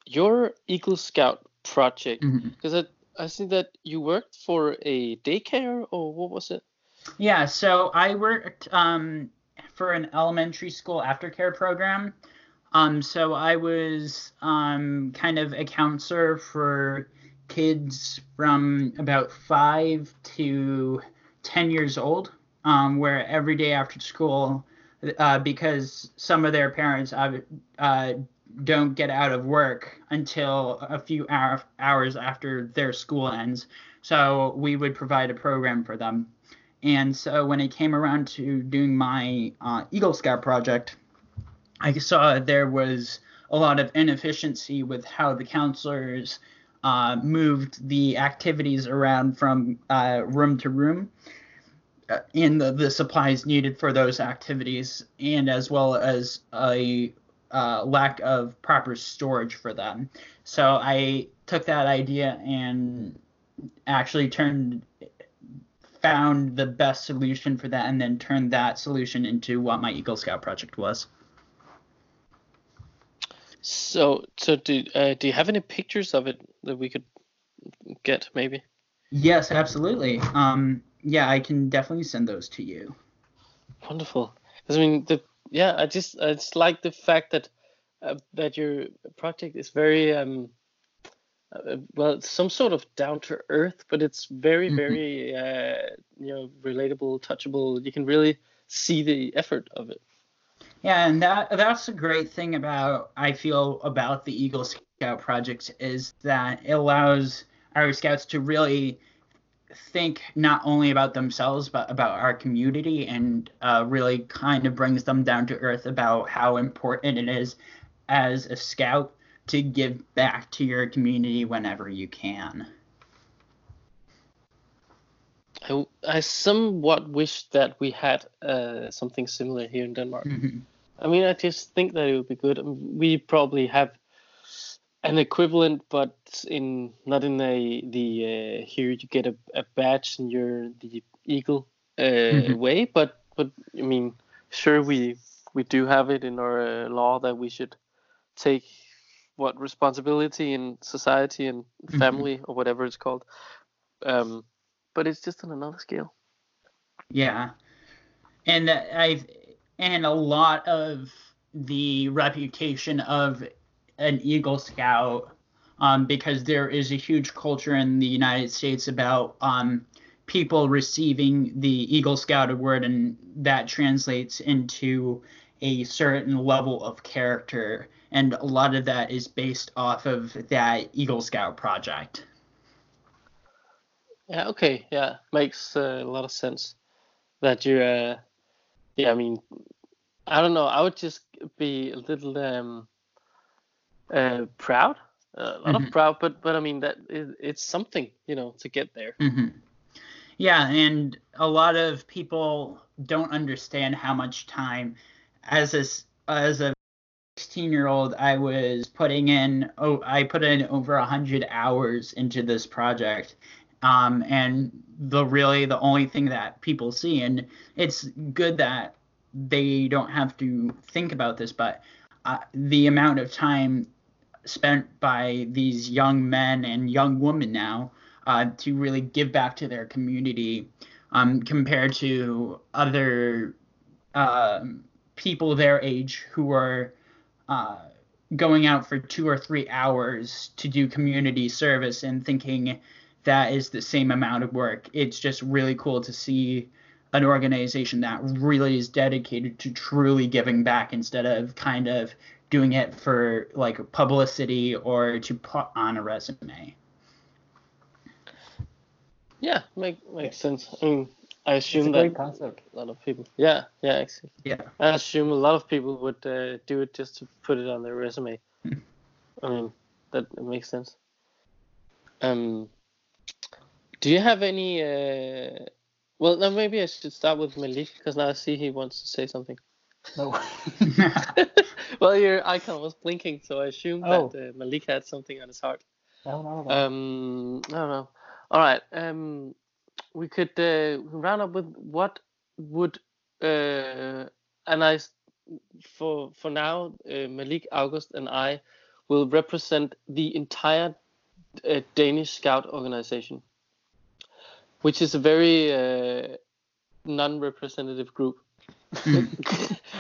your Eagle Scout project, because I I see that you worked for a daycare or what was it? Yeah, so I worked um, for an elementary school aftercare program. Um, so I was um, kind of a counselor for kids from about five to 10 years old, um, where every day after school, uh, because some of their parents uh, uh, don't get out of work until a few hour, hours after their school ends. So we would provide a program for them. And so when it came around to doing my uh, Eagle Scout project, I saw there was a lot of inefficiency with how the counselors uh, moved the activities around from uh, room to room uh, and the, the supplies needed for those activities, and as well as a uh, lack of proper storage for them. So I took that idea and actually turned found the best solution for that and then turned that solution into what my Eagle Scout project was. So, so do uh, do you have any pictures of it that we could get, maybe? Yes, absolutely. Um, yeah, I can definitely send those to you. Wonderful. I mean, the yeah, I just I just like the fact that uh, that your project is very um uh, well, some sort of down to earth, but it's very Mhm. very uh you know relatable, touchable. You can really see the effort of it. Yeah, and that that's a great thing about I feel about the Eagle Scout project is that it allows our scouts to really think not only about themselves but about our community and uh, really kind of brings them down to earth about how important it is as a scout to give back to your community whenever you can. I, I somewhat wish that we had uh, something similar here in Denmark. Mhm. I mean, I just think that it would be good. We probably have an equivalent, but in not in a the uh, here you get a, a badge and you're the eagle uh, Mhm. way. But but I mean, sure we we do have it in our uh, law that we should take what responsibility in society and Mhm. family or whatever it's called. Um, but it's just on another scale. Yeah, and I've and a lot of the reputation of an Eagle Scout, um, because there is a huge culture in the United States about um, people receiving the Eagle Scout award, and that translates into a certain level of character, and a lot of that is based off of that Eagle Scout project. Yeah, okay, yeah, makes uh, a lot of sense that you, uh, yeah, I mean, I don't know, I would just be a little um, uh, proud, uh, a lot Mhm. of proud, but but I mean that it, it's something, you know, to get there. hmm Yeah, and a lot of people don't understand how much time, as a as a 16 year old, I was putting in. Oh, I put in over a hundred hours into this project, um, and the really the only thing that people see, and it's good that they don't have to think about this, but uh, the amount of time spent by these young men and young women now uh, to really give back to their community um, compared to other um people their age who are uh, going out for two or three hours to do community service and thinking that is the same amount of work. It's just really cool to see an organization that really is dedicated to truly giving back instead of kind of doing it for like publicity or to put on a resume. Yeah, make makes sense. I mean, I It's a assume that great concept. a lot of people, yeah, yeah, exactly. Yeah. I assume a lot of people would uh, do it just to put it on their resume. Hmm. I mean, that makes sense. Um, do you have any? Uh, well, then maybe I should start with Malik because now I see he wants to say something. No. well, your icon was blinking, so I assumed Oh. that uh, Malik had something on his heart. no, no, no. Um, I don't know. All right. Um, we could uh, round up with what would uh, and I for for now uh, Malik August and I will represent the entire uh, Danish Scout organization, which is a very uh, non-representative group.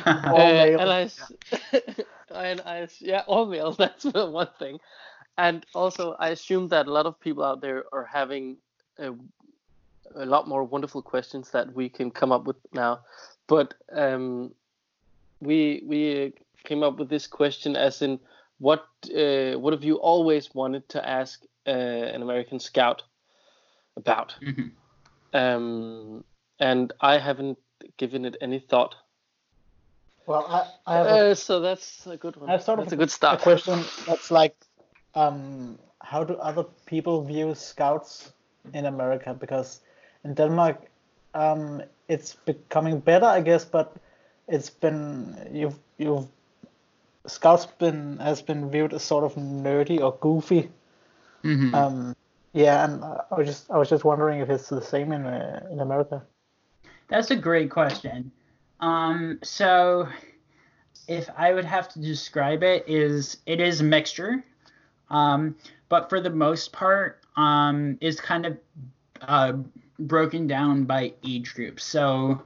All Uh, male. and I, and I, yeah, all male. That's the one thing. And also, I assume that a lot of people out there are having a, a lot more wonderful questions that we can come up with now. But um, we we came up with this question as in what uh, what have you always wanted to ask uh, an American Scout about? Mhm. Um, and I haven't given it any thought. Well, I, I have a, Uh, so that's a good one. I have sort that's of a good start. a start. question that's like, um, how do other people view scouts in America? Because in Denmark, um, it's becoming better, I guess, but it's been you've you've scouts been has been viewed as sort of nerdy or goofy. Mhm. Um, yeah, and I was just I was just wondering if it's the same in uh, in America. That's a great question. Um, so if I would have to describe it, is it is a mixture, um, but for the most part, um, is kind of uh, broken down by age groups. So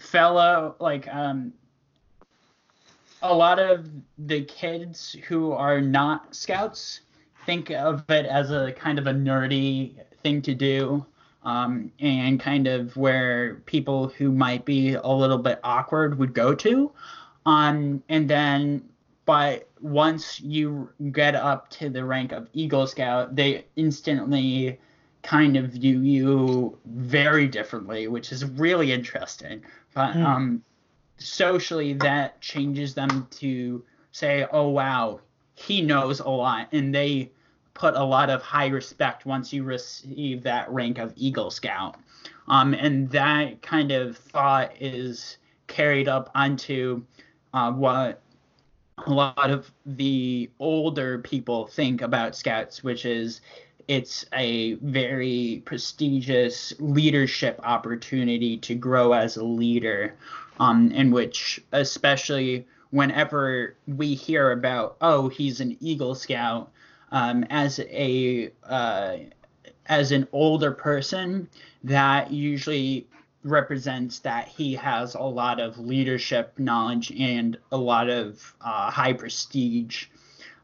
fellow like um, a lot of the kids who are not scouts think of it as a kind of a nerdy thing to do um, and kind of where people who might be a little bit awkward would go to. Um, and then, but once you get up to the rank of Eagle Scout, they instantly kind of view you very differently, which is really interesting. But Hmm. um, socially, that changes them to say, oh, wow, he knows a lot. And they put a lot of high respect once you receive that rank of Eagle Scout. Um, and that kind of thought is carried up onto uh, what a lot of the older people think about Scouts, which is it's a very prestigious leadership opportunity to grow as a leader, um, in which, especially whenever we hear about, oh, he's an Eagle Scout, um, as a uh, as an older person, that usually represents that he has a lot of leadership knowledge and a lot of uh, high prestige.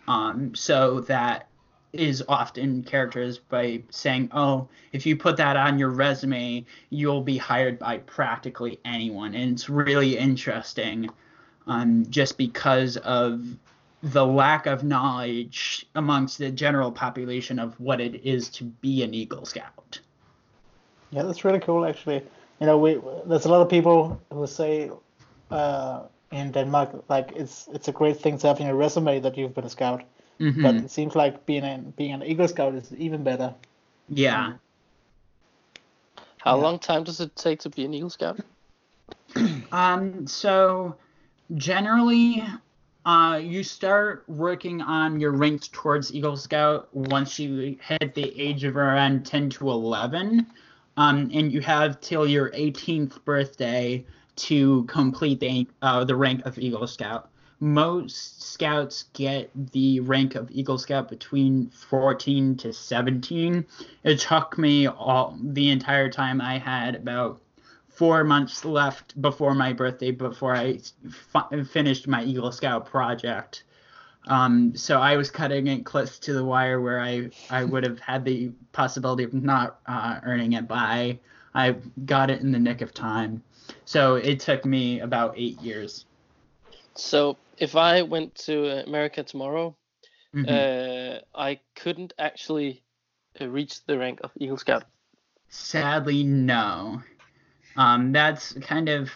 Um, so that is often characterized by saying, "Oh, if you put that on your resume, you'll be hired by practically anyone," and it's really interesting, um, just because of the lack of knowledge amongst the general population of what it is to be an Eagle Scout. Yeah, that's really cool, actually. You know, we there's a lot of people who say uh, in Denmark like it's it's a great thing to have in your resume that you've been a scout, Mhm. but it seems like being an being an Eagle Scout is even better. yeah. How Yeah. long time does it take to be an Eagle Scout? Um, so generally, uh, you start working on your ranks towards Eagle Scout once you hit the age of around 10 to 11. Um, and you have till your 18th birthday to complete the uh, the rank of Eagle Scout. Most scouts get the rank of Eagle Scout between 14 to 17. It took me all the entire time I had about four months left before my birthday before I fi- finished my Eagle Scout project. Um, so I was cutting it close to the wire where I, I would have had the possibility of not uh, earning it, but I, I got it in the nick of time. So it took me about eight years. So if I went to America tomorrow, Mhm. uh, I couldn't actually uh, reach the rank of Eagle Scout. Sadly, no. Um, that's kind of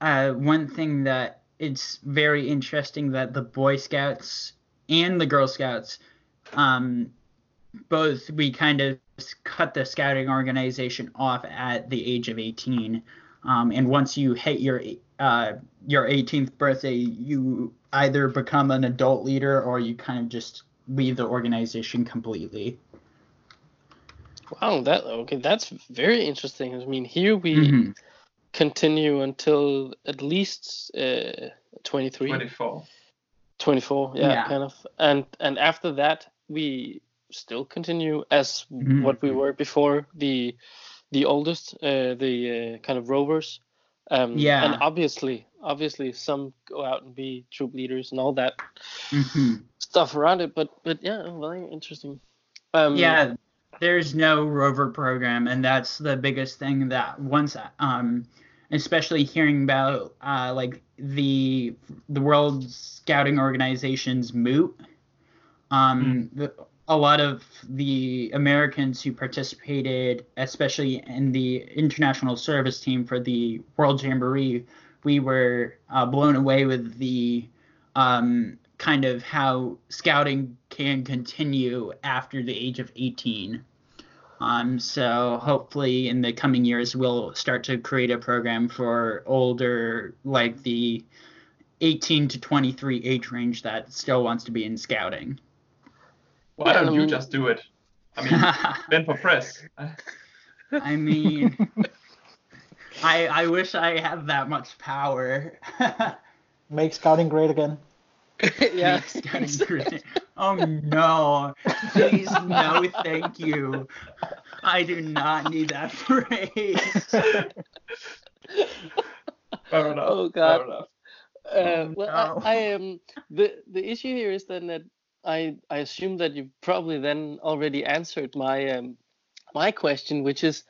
uh, one thing that it's very interesting that the Boy Scouts and the Girl Scouts, um, both we kind of cut the scouting organization off at the age of 18. Um, and once you hit your uh, your 18th birthday, you either become an adult leader or you kind of just leave the organization completely. Wow, that okay, that's very interesting. I mean, here we Mhm. continue until at least uh, 23, 24. 24, yeah, Yeah. kind of. And and after that, we still continue as Mhm. what we were before the the oldest, uh, the uh, kind of rovers. Um, Yeah. And obviously, obviously, some go out and be troop leaders and all that Mhm. stuff around it. But but yeah, very interesting. Um, yeah there's no rover program and that's the biggest thing that once um especially hearing about uh like the the world scouting organization's moot um the, a lot of the americans who participated especially in the international service team for the world jamboree we were uh, blown away with the um, kind of how scouting can continue after the age of 18. Um, so hopefully in the coming years we'll start to create a program for older, like the 18 to 23 age range that still wants to be in scouting. Why don't I you just do it? I mean, Ben for press. I mean, I I wish I had that much power. Make scouting great again. yeah. Oh no! Please no, thank you. I do not need that phrase. Fair enough. Oh, God. Fair enough. Uh, Oh, well, no. I, I am the the issue here is then that I I assume that you probably then already answered my um my question, which is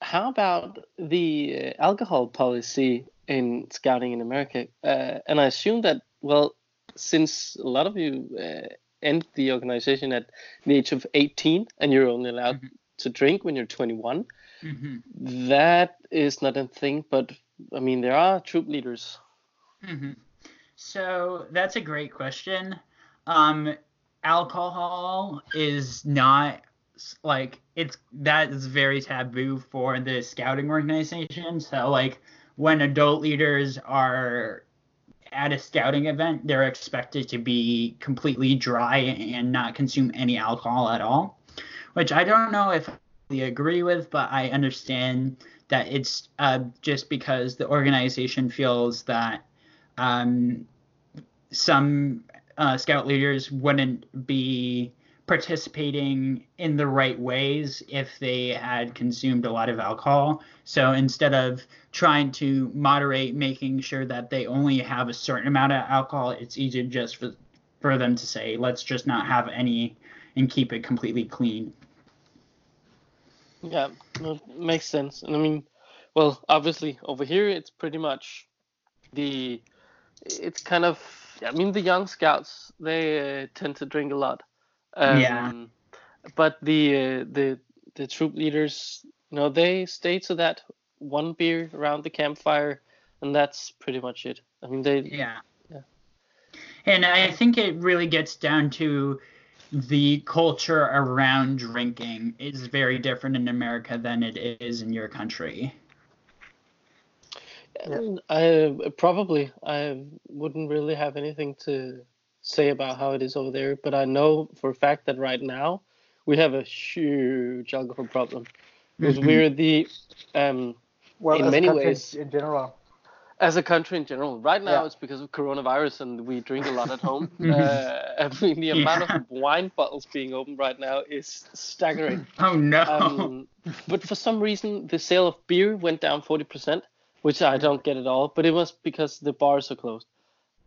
how about the uh, alcohol policy in scouting in America? Uh, and I assume that well, since a lot of you uh, end the organization at the age of 18 and you're only allowed Mhm. to drink when you're 21, hmm that is not a thing. But I mean, there are troop leaders. hmm So that's a great question. Um, alcohol is not like it's that is very taboo for the scouting organization. So like when adult leaders are at a scouting event, they're expected to be completely dry and not consume any alcohol at all, which I don't know if I agree with, but I understand that it's uh, just because the organization feels that um, some uh, scout leaders wouldn't be participating in the right ways if they had consumed a lot of alcohol. So instead of trying to moderate, making sure that they only have a certain amount of alcohol, it's easier just for, for them to say, let's just not have any and keep it completely clean. Yeah, makes sense. And I mean, well, obviously over here it's pretty much the it's kind of I mean the young scouts they uh, tend to drink a lot. Um, Yeah. But the uh, the the troop leaders, you know, they stay to that one beer around the campfire, and that's pretty much it. I mean, they Yeah. Yeah. And I think it really gets down to the culture around drinking is very different in America than it is in your country. I probably I wouldn't really have anything to say about how it is over there, but I know for a fact that right now we have a huge alcohol problem because Mhm. we're the um Well, In as many country ways. in general. as a country in general. Right now Yeah. it's because of coronavirus and we drink a lot at home. Mhm. uh, I mean the amount of wine bottles being opened right now is staggering. Oh no. um, but for some reason the sale of beer went down 40%, which I don't get at all. But it was because the bars are closed.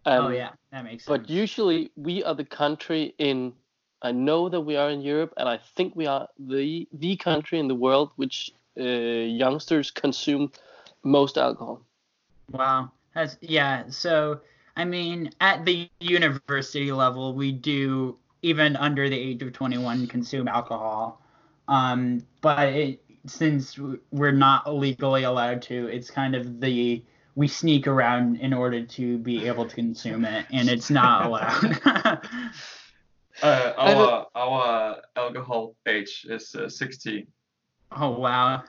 Um, oh yeah, that makes sense. But usually we are the country in. I know that we are in Europe, and I think we are the the country in the world which uh, youngsters consume most alcohol. Wow. That's yeah, so I mean at the university level we do even under the age of 21 consume alcohol. Um but it, since we're not legally allowed to, it's kind of the we sneak around in order to be able to consume it and it's not allowed. Uh, our our alcohol age is uh, 16. oh wow.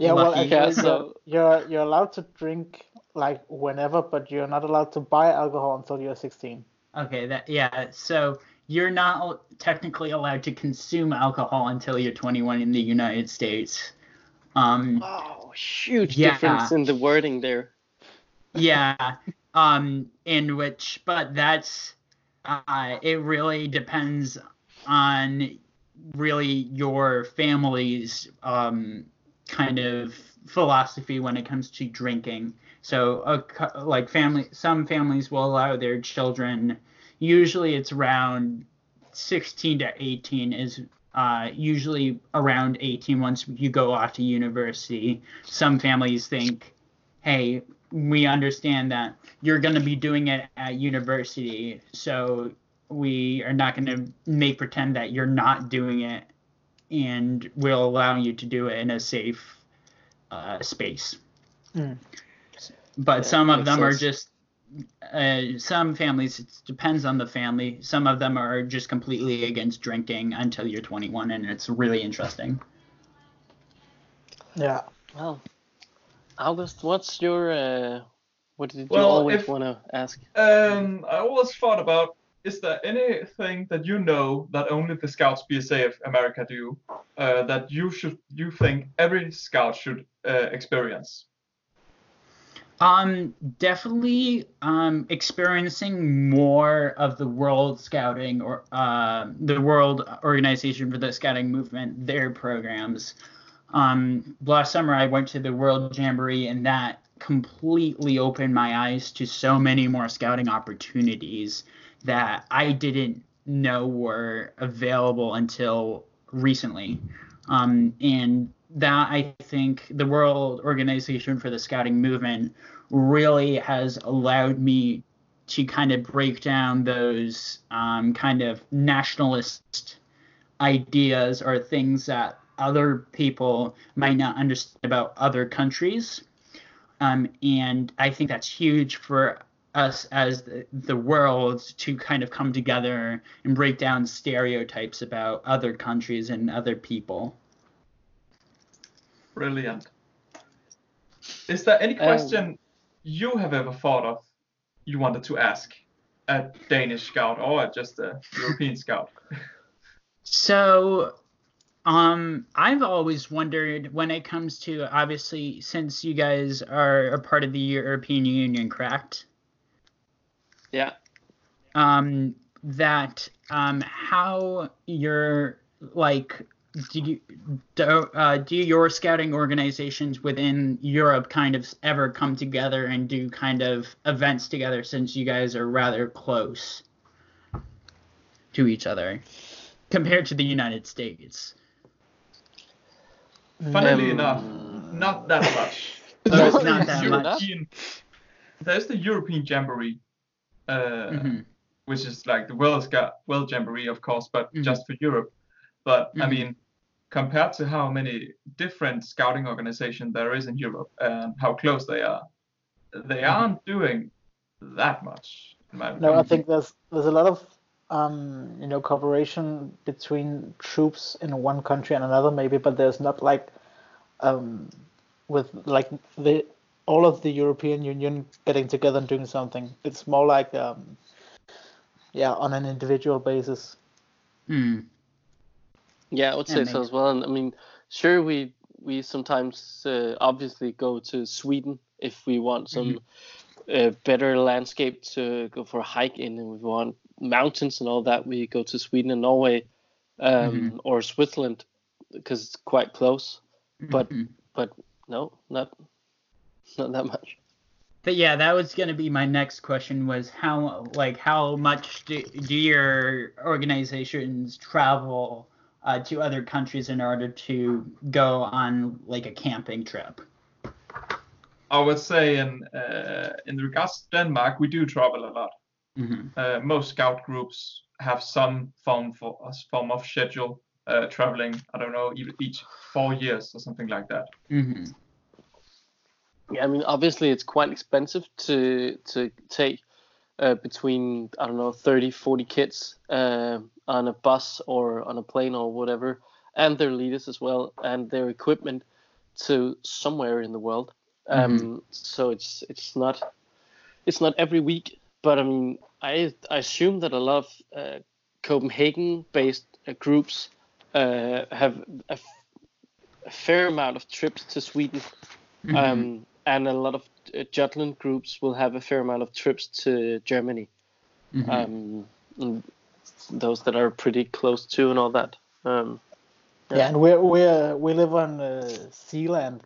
Yeah, well, Lucky. actually, Yeah, you're, so- you're you're allowed to drink like whenever, but you're not allowed to buy alcohol until you're 16. Okay, that yeah. So you're not technically allowed to consume alcohol until you're 21 in the United States. Um, Wow, huge Yeah. difference in the wording there. Yeah. Um, in which, but that's uh, it. Really depends on really your family's um kind of philosophy when it comes to drinking. So, like family, some families will allow their children. Usually, it's around 16 to 18 is uh, usually around 18 once you go off to university. Some families think, hey, we understand that you're going to be doing it at university, so we are not going to make pretend that you're not doing it, and we'll allow you to do it in a safe uh, space. but Yeah, some of makes them are just uh, some families it depends on the family some of them are just completely against drinking until you're 21 and it's really interesting Yeah. Well, August, what's your uh, what did you Well, always want to ask? Um, I always thought about is there anything that you know that only the Scouts BSA of America do uh, that you should you think every Scout should uh, experience? Um, definitely um, experiencing more of the World Scouting or uh, the World Organization for the Scouting Movement, their programs. Um, last summer I went to the World Jamboree, and that completely opened my eyes to so many more scouting opportunities that I didn't know were available until recently. Um, and that I think the World Organization for the Scouting Movement really has allowed me to kind of break down those um, kind of nationalist ideas or things that other people might not understand about other countries. Um, and I think that's huge for us as the, the world to kind of come together and break down stereotypes about other countries and other people. Brilliant. Is there any Um, question you have ever thought of you wanted to ask a Danish Scout or just a European Scout? So, um, I've always wondered when it comes to obviously since you guys are a part of the European Union, correct? Yeah. Um, that um, how your like do you do, uh, do your scouting organizations within Europe kind of ever come together and do kind of events together since you guys are rather close to each other compared to the United States? Funnily Um, enough, not that much. There's There's not the that much. European, there's the European Jamboree, uh, Mhm. which is like the World Scout World Jamboree, of course, but Mhm. just for Europe. But I Mhm. mean, compared to how many different scouting organizations there is in Europe and how close they are, they Mhm. aren't doing that much. No, I think there's there's a lot of um, you know cooperation between troops in one country and another maybe, but there's not like um, with like the all of the European Union getting together and doing something. It's more like um, yeah, on an individual basis. Hmm. Yeah, I would say Yeah, so as well. And I mean, sure, we we sometimes uh, obviously go to Sweden if we want some uh, better landscape to go for a hike in, and we want mountains and all that. We go to Sweden and Norway, um, Mhm. or Switzerland because it's quite close. But Mhm. but no, not not that much. But yeah, that was gonna be my next question was how like how much do, do your organizations travel uh, to other countries in order to go on like a camping trip? I would say in uh, in regards to Denmark, we do travel a lot. Hmm Uh, most scout groups have some form for form of schedule uh, traveling. I don't know, each four years or something like that. hmm Yeah, I mean, obviously it's quite expensive to to take uh, between I don't know 30, 40 kids uh, on a bus or on a plane or whatever, and their leaders as well, and their equipment to somewhere in the world. Um, So it's it's not it's not every week, but I mean, I I assume that a lot of uh, Copenhagen-based uh, groups uh, have a, f- a fair amount of trips to Sweden Mm-hmm. um, and a lot of uh, Jutland groups will have a fair amount of trips to Germany. Mhm. Um, those that are pretty close to and all that. Um, Yeah, and we're we're we live on uh, Zealand,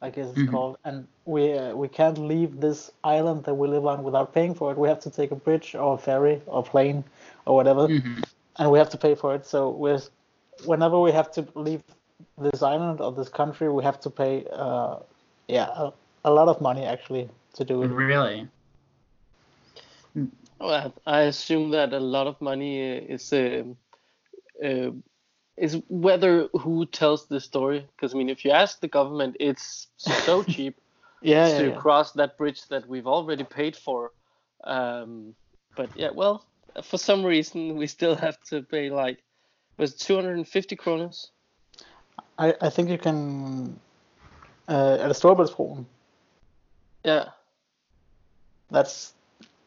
I guess it's Mhm. called, and we uh, we can't leave this island that we live on without paying for it. We have to take a bridge or a ferry or plane or whatever, Mhm. and we have to pay for it. So we're whenever we have to leave this island or this country, we have to pay uh, yeah a, a lot of money actually to do it. Really? well, I assume that a lot of money uh, is um uh, is whether who tells the story. Because I mean, if you ask the government, it's so cheap. Yeah, yeah, to yeah. cross that bridge that we've already paid for. Um, but yeah, well, for some reason we still have to pay like was 250 kronas. I, I think you can uh, at Storebæltsbroen. Yeah, That's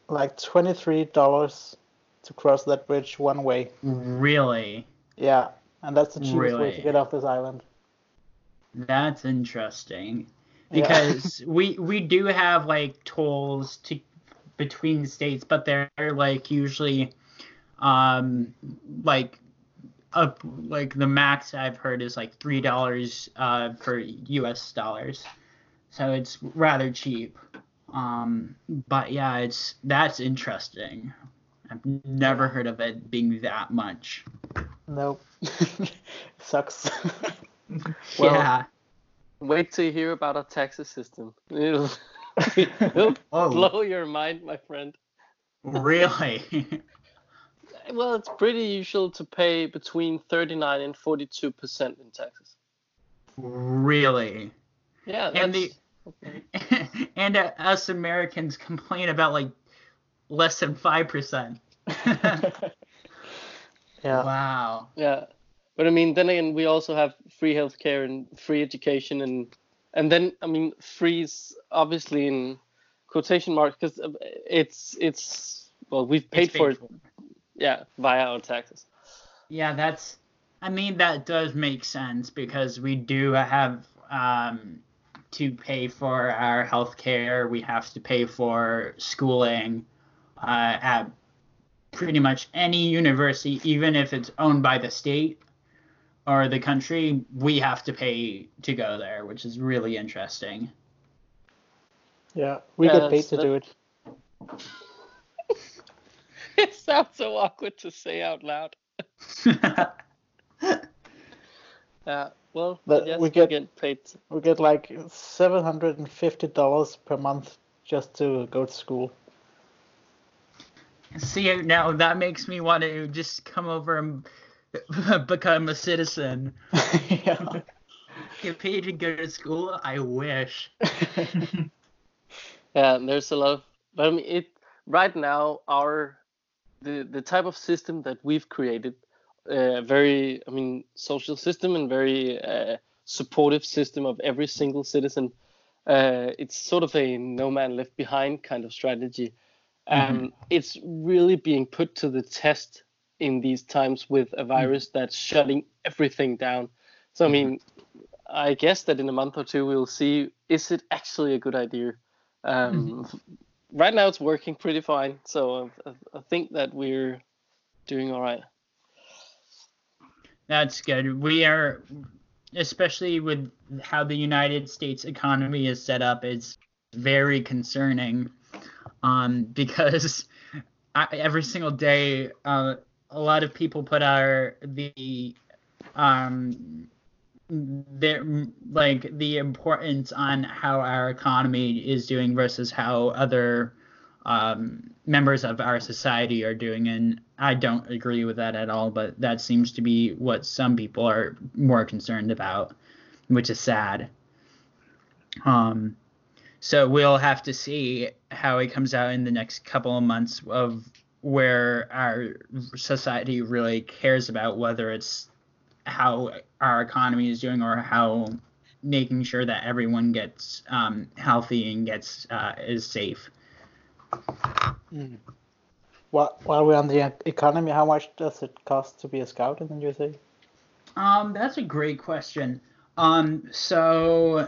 like twenty three dollars to cross that bridge one way. Really? Yeah, and that's the cheapest way to get off this island. That's interesting. Yeah. Because we we do have like tolls to between states, but they're like usually um like up like the max I've heard is like three dollars uh for US dollars. So it's rather cheap. Um but yeah, it's that's interesting. I've never heard of it being that much. Nope, sucks. Well, yeah. wait till you hear about our taxes system. It'll, it'll Oh, blow your mind, my friend. really? Well, it's pretty usual to pay between 39 and 42 percent in taxes. really? Yeah, And that's, the- and uh, us Americans complain about like less than five percent. Yeah, Wow. yeah. But I mean, then again, we also have free healthcare and free education, and and then I mean, freeze obviously in quotation marks because it's it's well, we've paid It's for it, yeah, via our taxes. Yeah, that's. I mean, that does make sense because we do have um, to pay for our healthcare. We have to pay for schooling uh, at pretty much any university, even if it's owned by the state or the country. We have to pay to go there, which is really interesting. yeah. We Yeah, get paid that's- to do it. it sounds so awkward to say out loud. Yeah, uh, well, But yes, we we get- get paid. We get like seven hundred and fifty dollars per month just to go to school. See, now that makes me want to just come over and become a citizen. yeah. Get paid to go to school? I wish. Yeah, there's a lot of, but I mean, it right now our the the type of system that we've created, uh, very I mean social system and very uh, supportive system of every single citizen. Uh, it's sort of a no man left behind kind of strategy, Mm-hmm. and it's really being put to the test in these times with a mm-hmm. virus that's shutting everything down. So I mm-hmm. mean, I guess that in a month or two we'll see is it actually a good idea. Um, Right now it's working pretty fine, so I, I- I think that we're doing all right. That's good. We are, especially with how the United States economy is set up, it's very concerning. Um, because I, every single day, uh, a lot of people put our the um their like the importance on how our economy is doing versus how other um, members of our society are doing, and I don't agree with that at all. But that seems to be what some people are more concerned about, which is sad. Um, so we'll have to see how it comes out in the next couple of months of where our society really cares about whether it's how our economy is doing or how making sure that everyone gets um, healthy and gets uh, is safe. While, while we're on the economy, how much does it cost to be a scout in the USA? Um, that's a great question. Um, so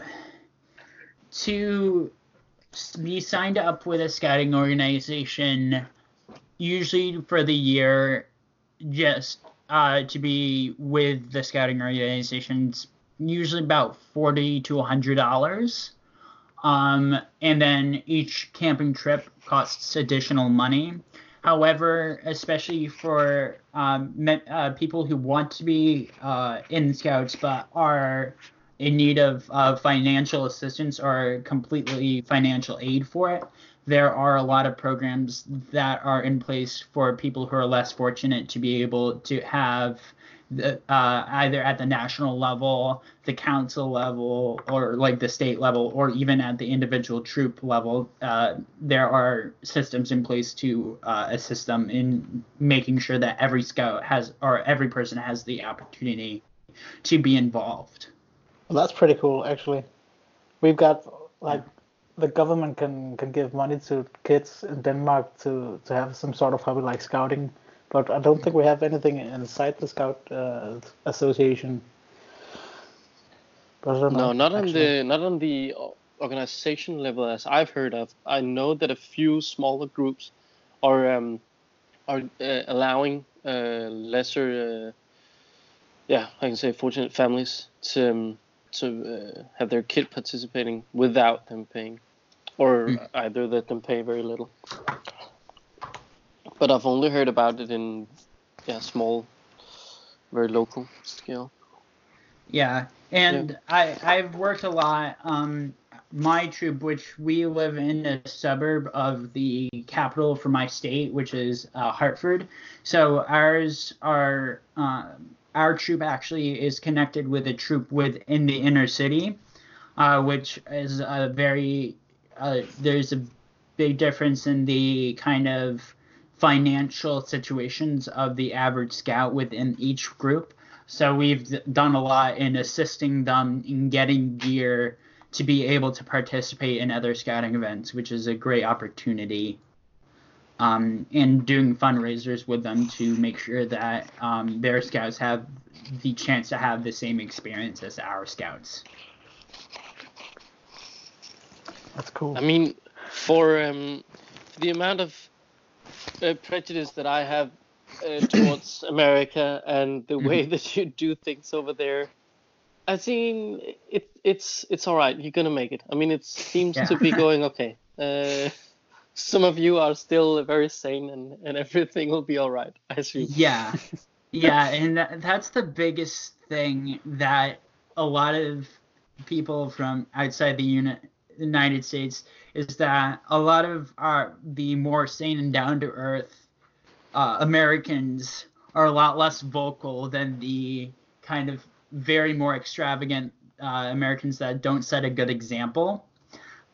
to be signed up with a scouting organization, usually for the year, just uh, to be with the scouting organizations, usually about forty to hundred dollars. Um, and then each camping trip costs additional money. However, especially for um, uh, people who want to be uh, in Scouts but are in need of uh, financial assistance or completely financial aid for it, there are a lot of programs that are in place for people who are less fortunate to be able to have the, uh, either at the national level, the council level, or like the state level, or even at the individual troop level, uh, there are systems in place to uh, assist them in making sure that every scout has or every person has the opportunity to be involved. Well, that's pretty cool, actually. We've got like the government can can give money to kids in Denmark to to have some sort of hobby like scouting, but I don't think we have anything inside the Scout uh, Association. But I don't No, know, not on the not on the organization level as I've heard of. I know that a few smaller groups are um, are uh, allowing uh, lesser, uh, yeah, I can say fortunate families to um, to uh, have their kid participating without them paying, or Mm. either let them pay very little. But I've only heard about it in yeah small, very local scale. Yeah, and I I've worked a lot. Um, my troop, which we live in a suburb of the capital for my state, which is uh, Hartford. So ours are uh, our troop actually is connected with a troop within the inner city, uh, which is a very uh, there's a big difference in the kind of financial situations of the average scout within each group. So we've done a lot in assisting them in getting gear to be able to participate in other scouting events, which is a great opportunity. Um, and doing fundraisers with them to make sure that um, their scouts have the chance to have the same experience as our scouts. That's cool. I mean, for um, the amount of uh, prejudice that I have uh, towards America and the way that you do things over there, I think it it's it's all right. You're gonna make it. I mean, it seems Yeah. to be going okay. Uh, some of you are still very sane, and and everything will be all right. I assume. Yeah, yeah, and that, that's the biggest thing that a lot of people from outside the uni- United States is that a lot of our the more sane and down to earth uh, Americans are a lot less vocal than the kind of very more extravagant uh, Americans that don't set a good example.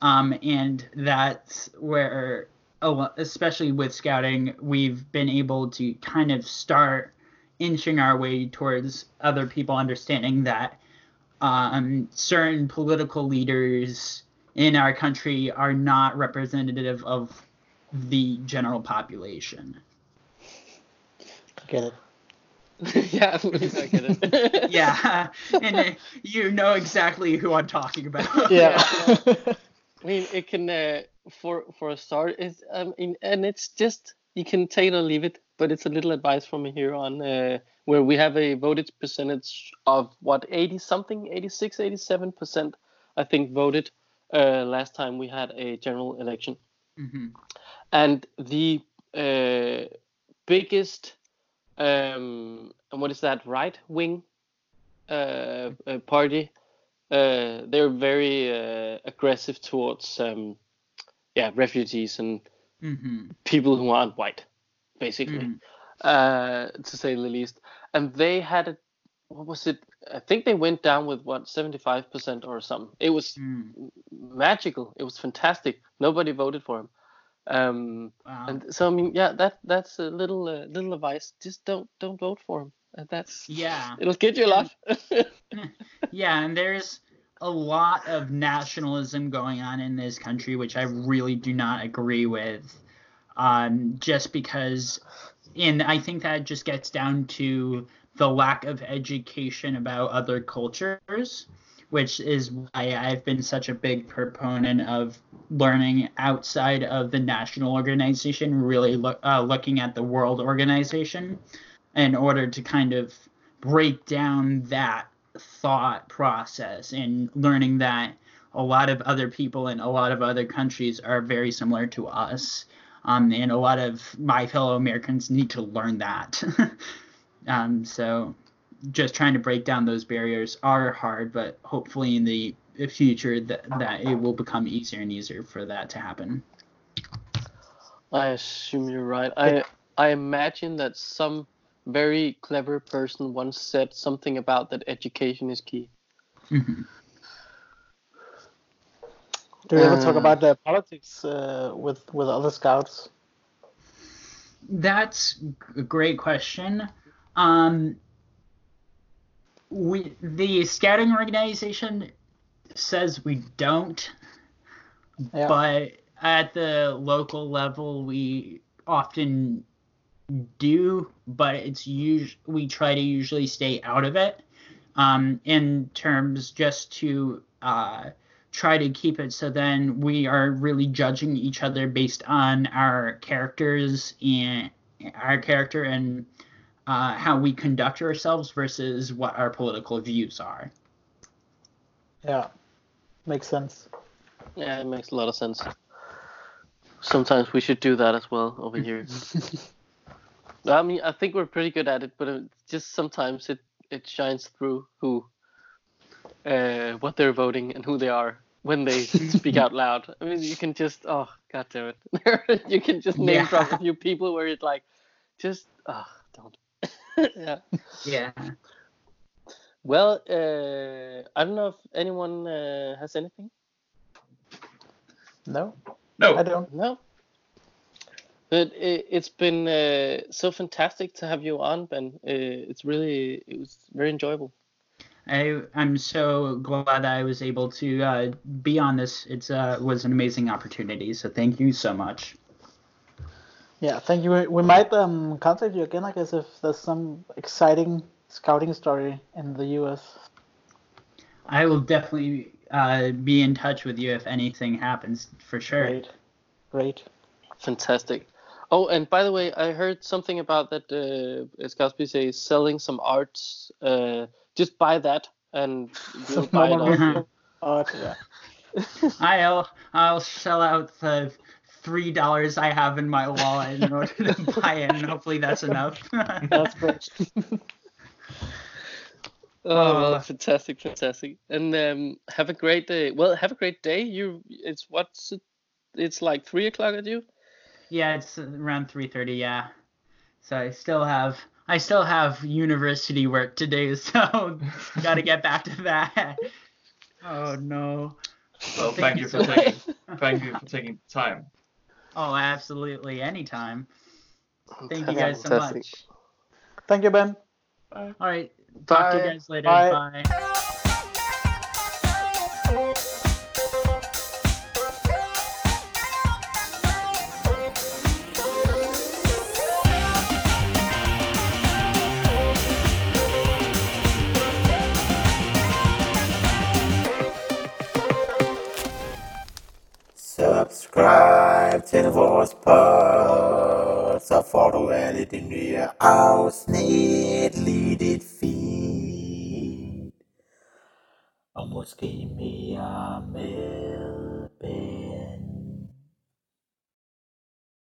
Um, and that's where, especially with scouting, we've been able to kind of start inching our way towards other people understanding that um, certain political leaders in our country are not representative of the general population. Get it? yeah, I get it. Yeah, and uh, you know exactly who I'm talking about. Yeah. I mean, it can uh, for for a start. It's I mean, and it's just you can take it or leave it. But it's a little advice from here on uh, where we have a voted percentage of what 80 something, 86, 87 percent, I think voted uh, last time we had a general election. hmm And the uh, biggest, um, and what is that, right wing uh, uh, party, uh, they're very uh, aggressive towards, um, yeah, refugees and hmm people who aren't white, basically, Mhm. uh, to say the least. And they had a, what was it? I think they went down with what 75% or something. It was Mm. magical. It was fantastic. Nobody voted for him. Um, Wow. and so I mean, yeah, that that's a little uh, little advice. Just don't don't vote for him. And that's yeah. it'll get you a lot. Yeah, and there's a lot of nationalism going on in this country, which I really do not agree with. Um, just because, and I think that just gets down to the lack of education about other cultures, which is why I've been such a big proponent of learning outside of the national organization, really look, uh, looking at the world organization in order to kind of break down that thought process and learning that a lot of other people in a lot of other countries are very similar to us. Um, and a lot of my fellow Americans need to learn that. um, so just trying to break down those barriers are hard, but hopefully in the future that, that it will become easier and easier for that to happen. I assume you're right. I I imagine that some very clever person once said something about that education is key. Mhm. Do you ever talk Uh, about the politics uh, with with other scouts? That's a great question. Um, we the scouting organization says we don't, Yeah. but at the local level we often do, but it's usually we try to usually stay out of it. Um, in terms just to uh, try to keep it so then we are really judging each other based on our characters and our character and uh, how we conduct ourselves versus what our political views are. Yeah, makes sense. Yeah, it makes a lot of sense. Sometimes we should do that as well over here. I mean, I think we're pretty good at it, but it just sometimes it it shines through who, uh, what they're voting and who they are when they speak out loud. I mean, you can just oh god damn it, you can just name drop a few people where it's like, just oh don't. yeah. Yeah. Well, uh, I don't know if anyone uh, has anything. No, No, I don't. No. But it, it's been uh, so fantastic to have you on, Ben. Uh, it's really, it was very enjoyable. I I'm so glad I was able to uh, be on this. It's uh was an amazing opportunity. So thank you so much. Yeah, thank you. We- We might um contact you again, I guess, if there's some exciting scouting story in the U.S. I will definitely uh, be in touch with you if anything happens for sure. Great, great. Fantastic. Oh, and by the way, I heard something about that uh, Scouts BSA is selling some arts. Uh, just buy that and we'll buy it Normal off. Art, yeah. I'll I'll shell out the three dollars I have in my wallet in order to buy it, and hopefully that's enough. That's great. Oh, well, Uh, fantastic, fantastic. And um, have a great day. Well, have a great day. You, it's what's it? It's like three o'clock at you. Yeah, it's around three thirty. Yeah, so I still have I still have university work to do, so got to get back to that. Oh no. well, Thank thank you you for taking thank you for taking the time. Oh, absolutely, anytime. Thank you guys so much. Thank you, Ben. All right, talk to you Bye. guys later. Bye. Bye. Til vores pod, så får du alle de nye afsnit lige dit feed. Og måske mere med.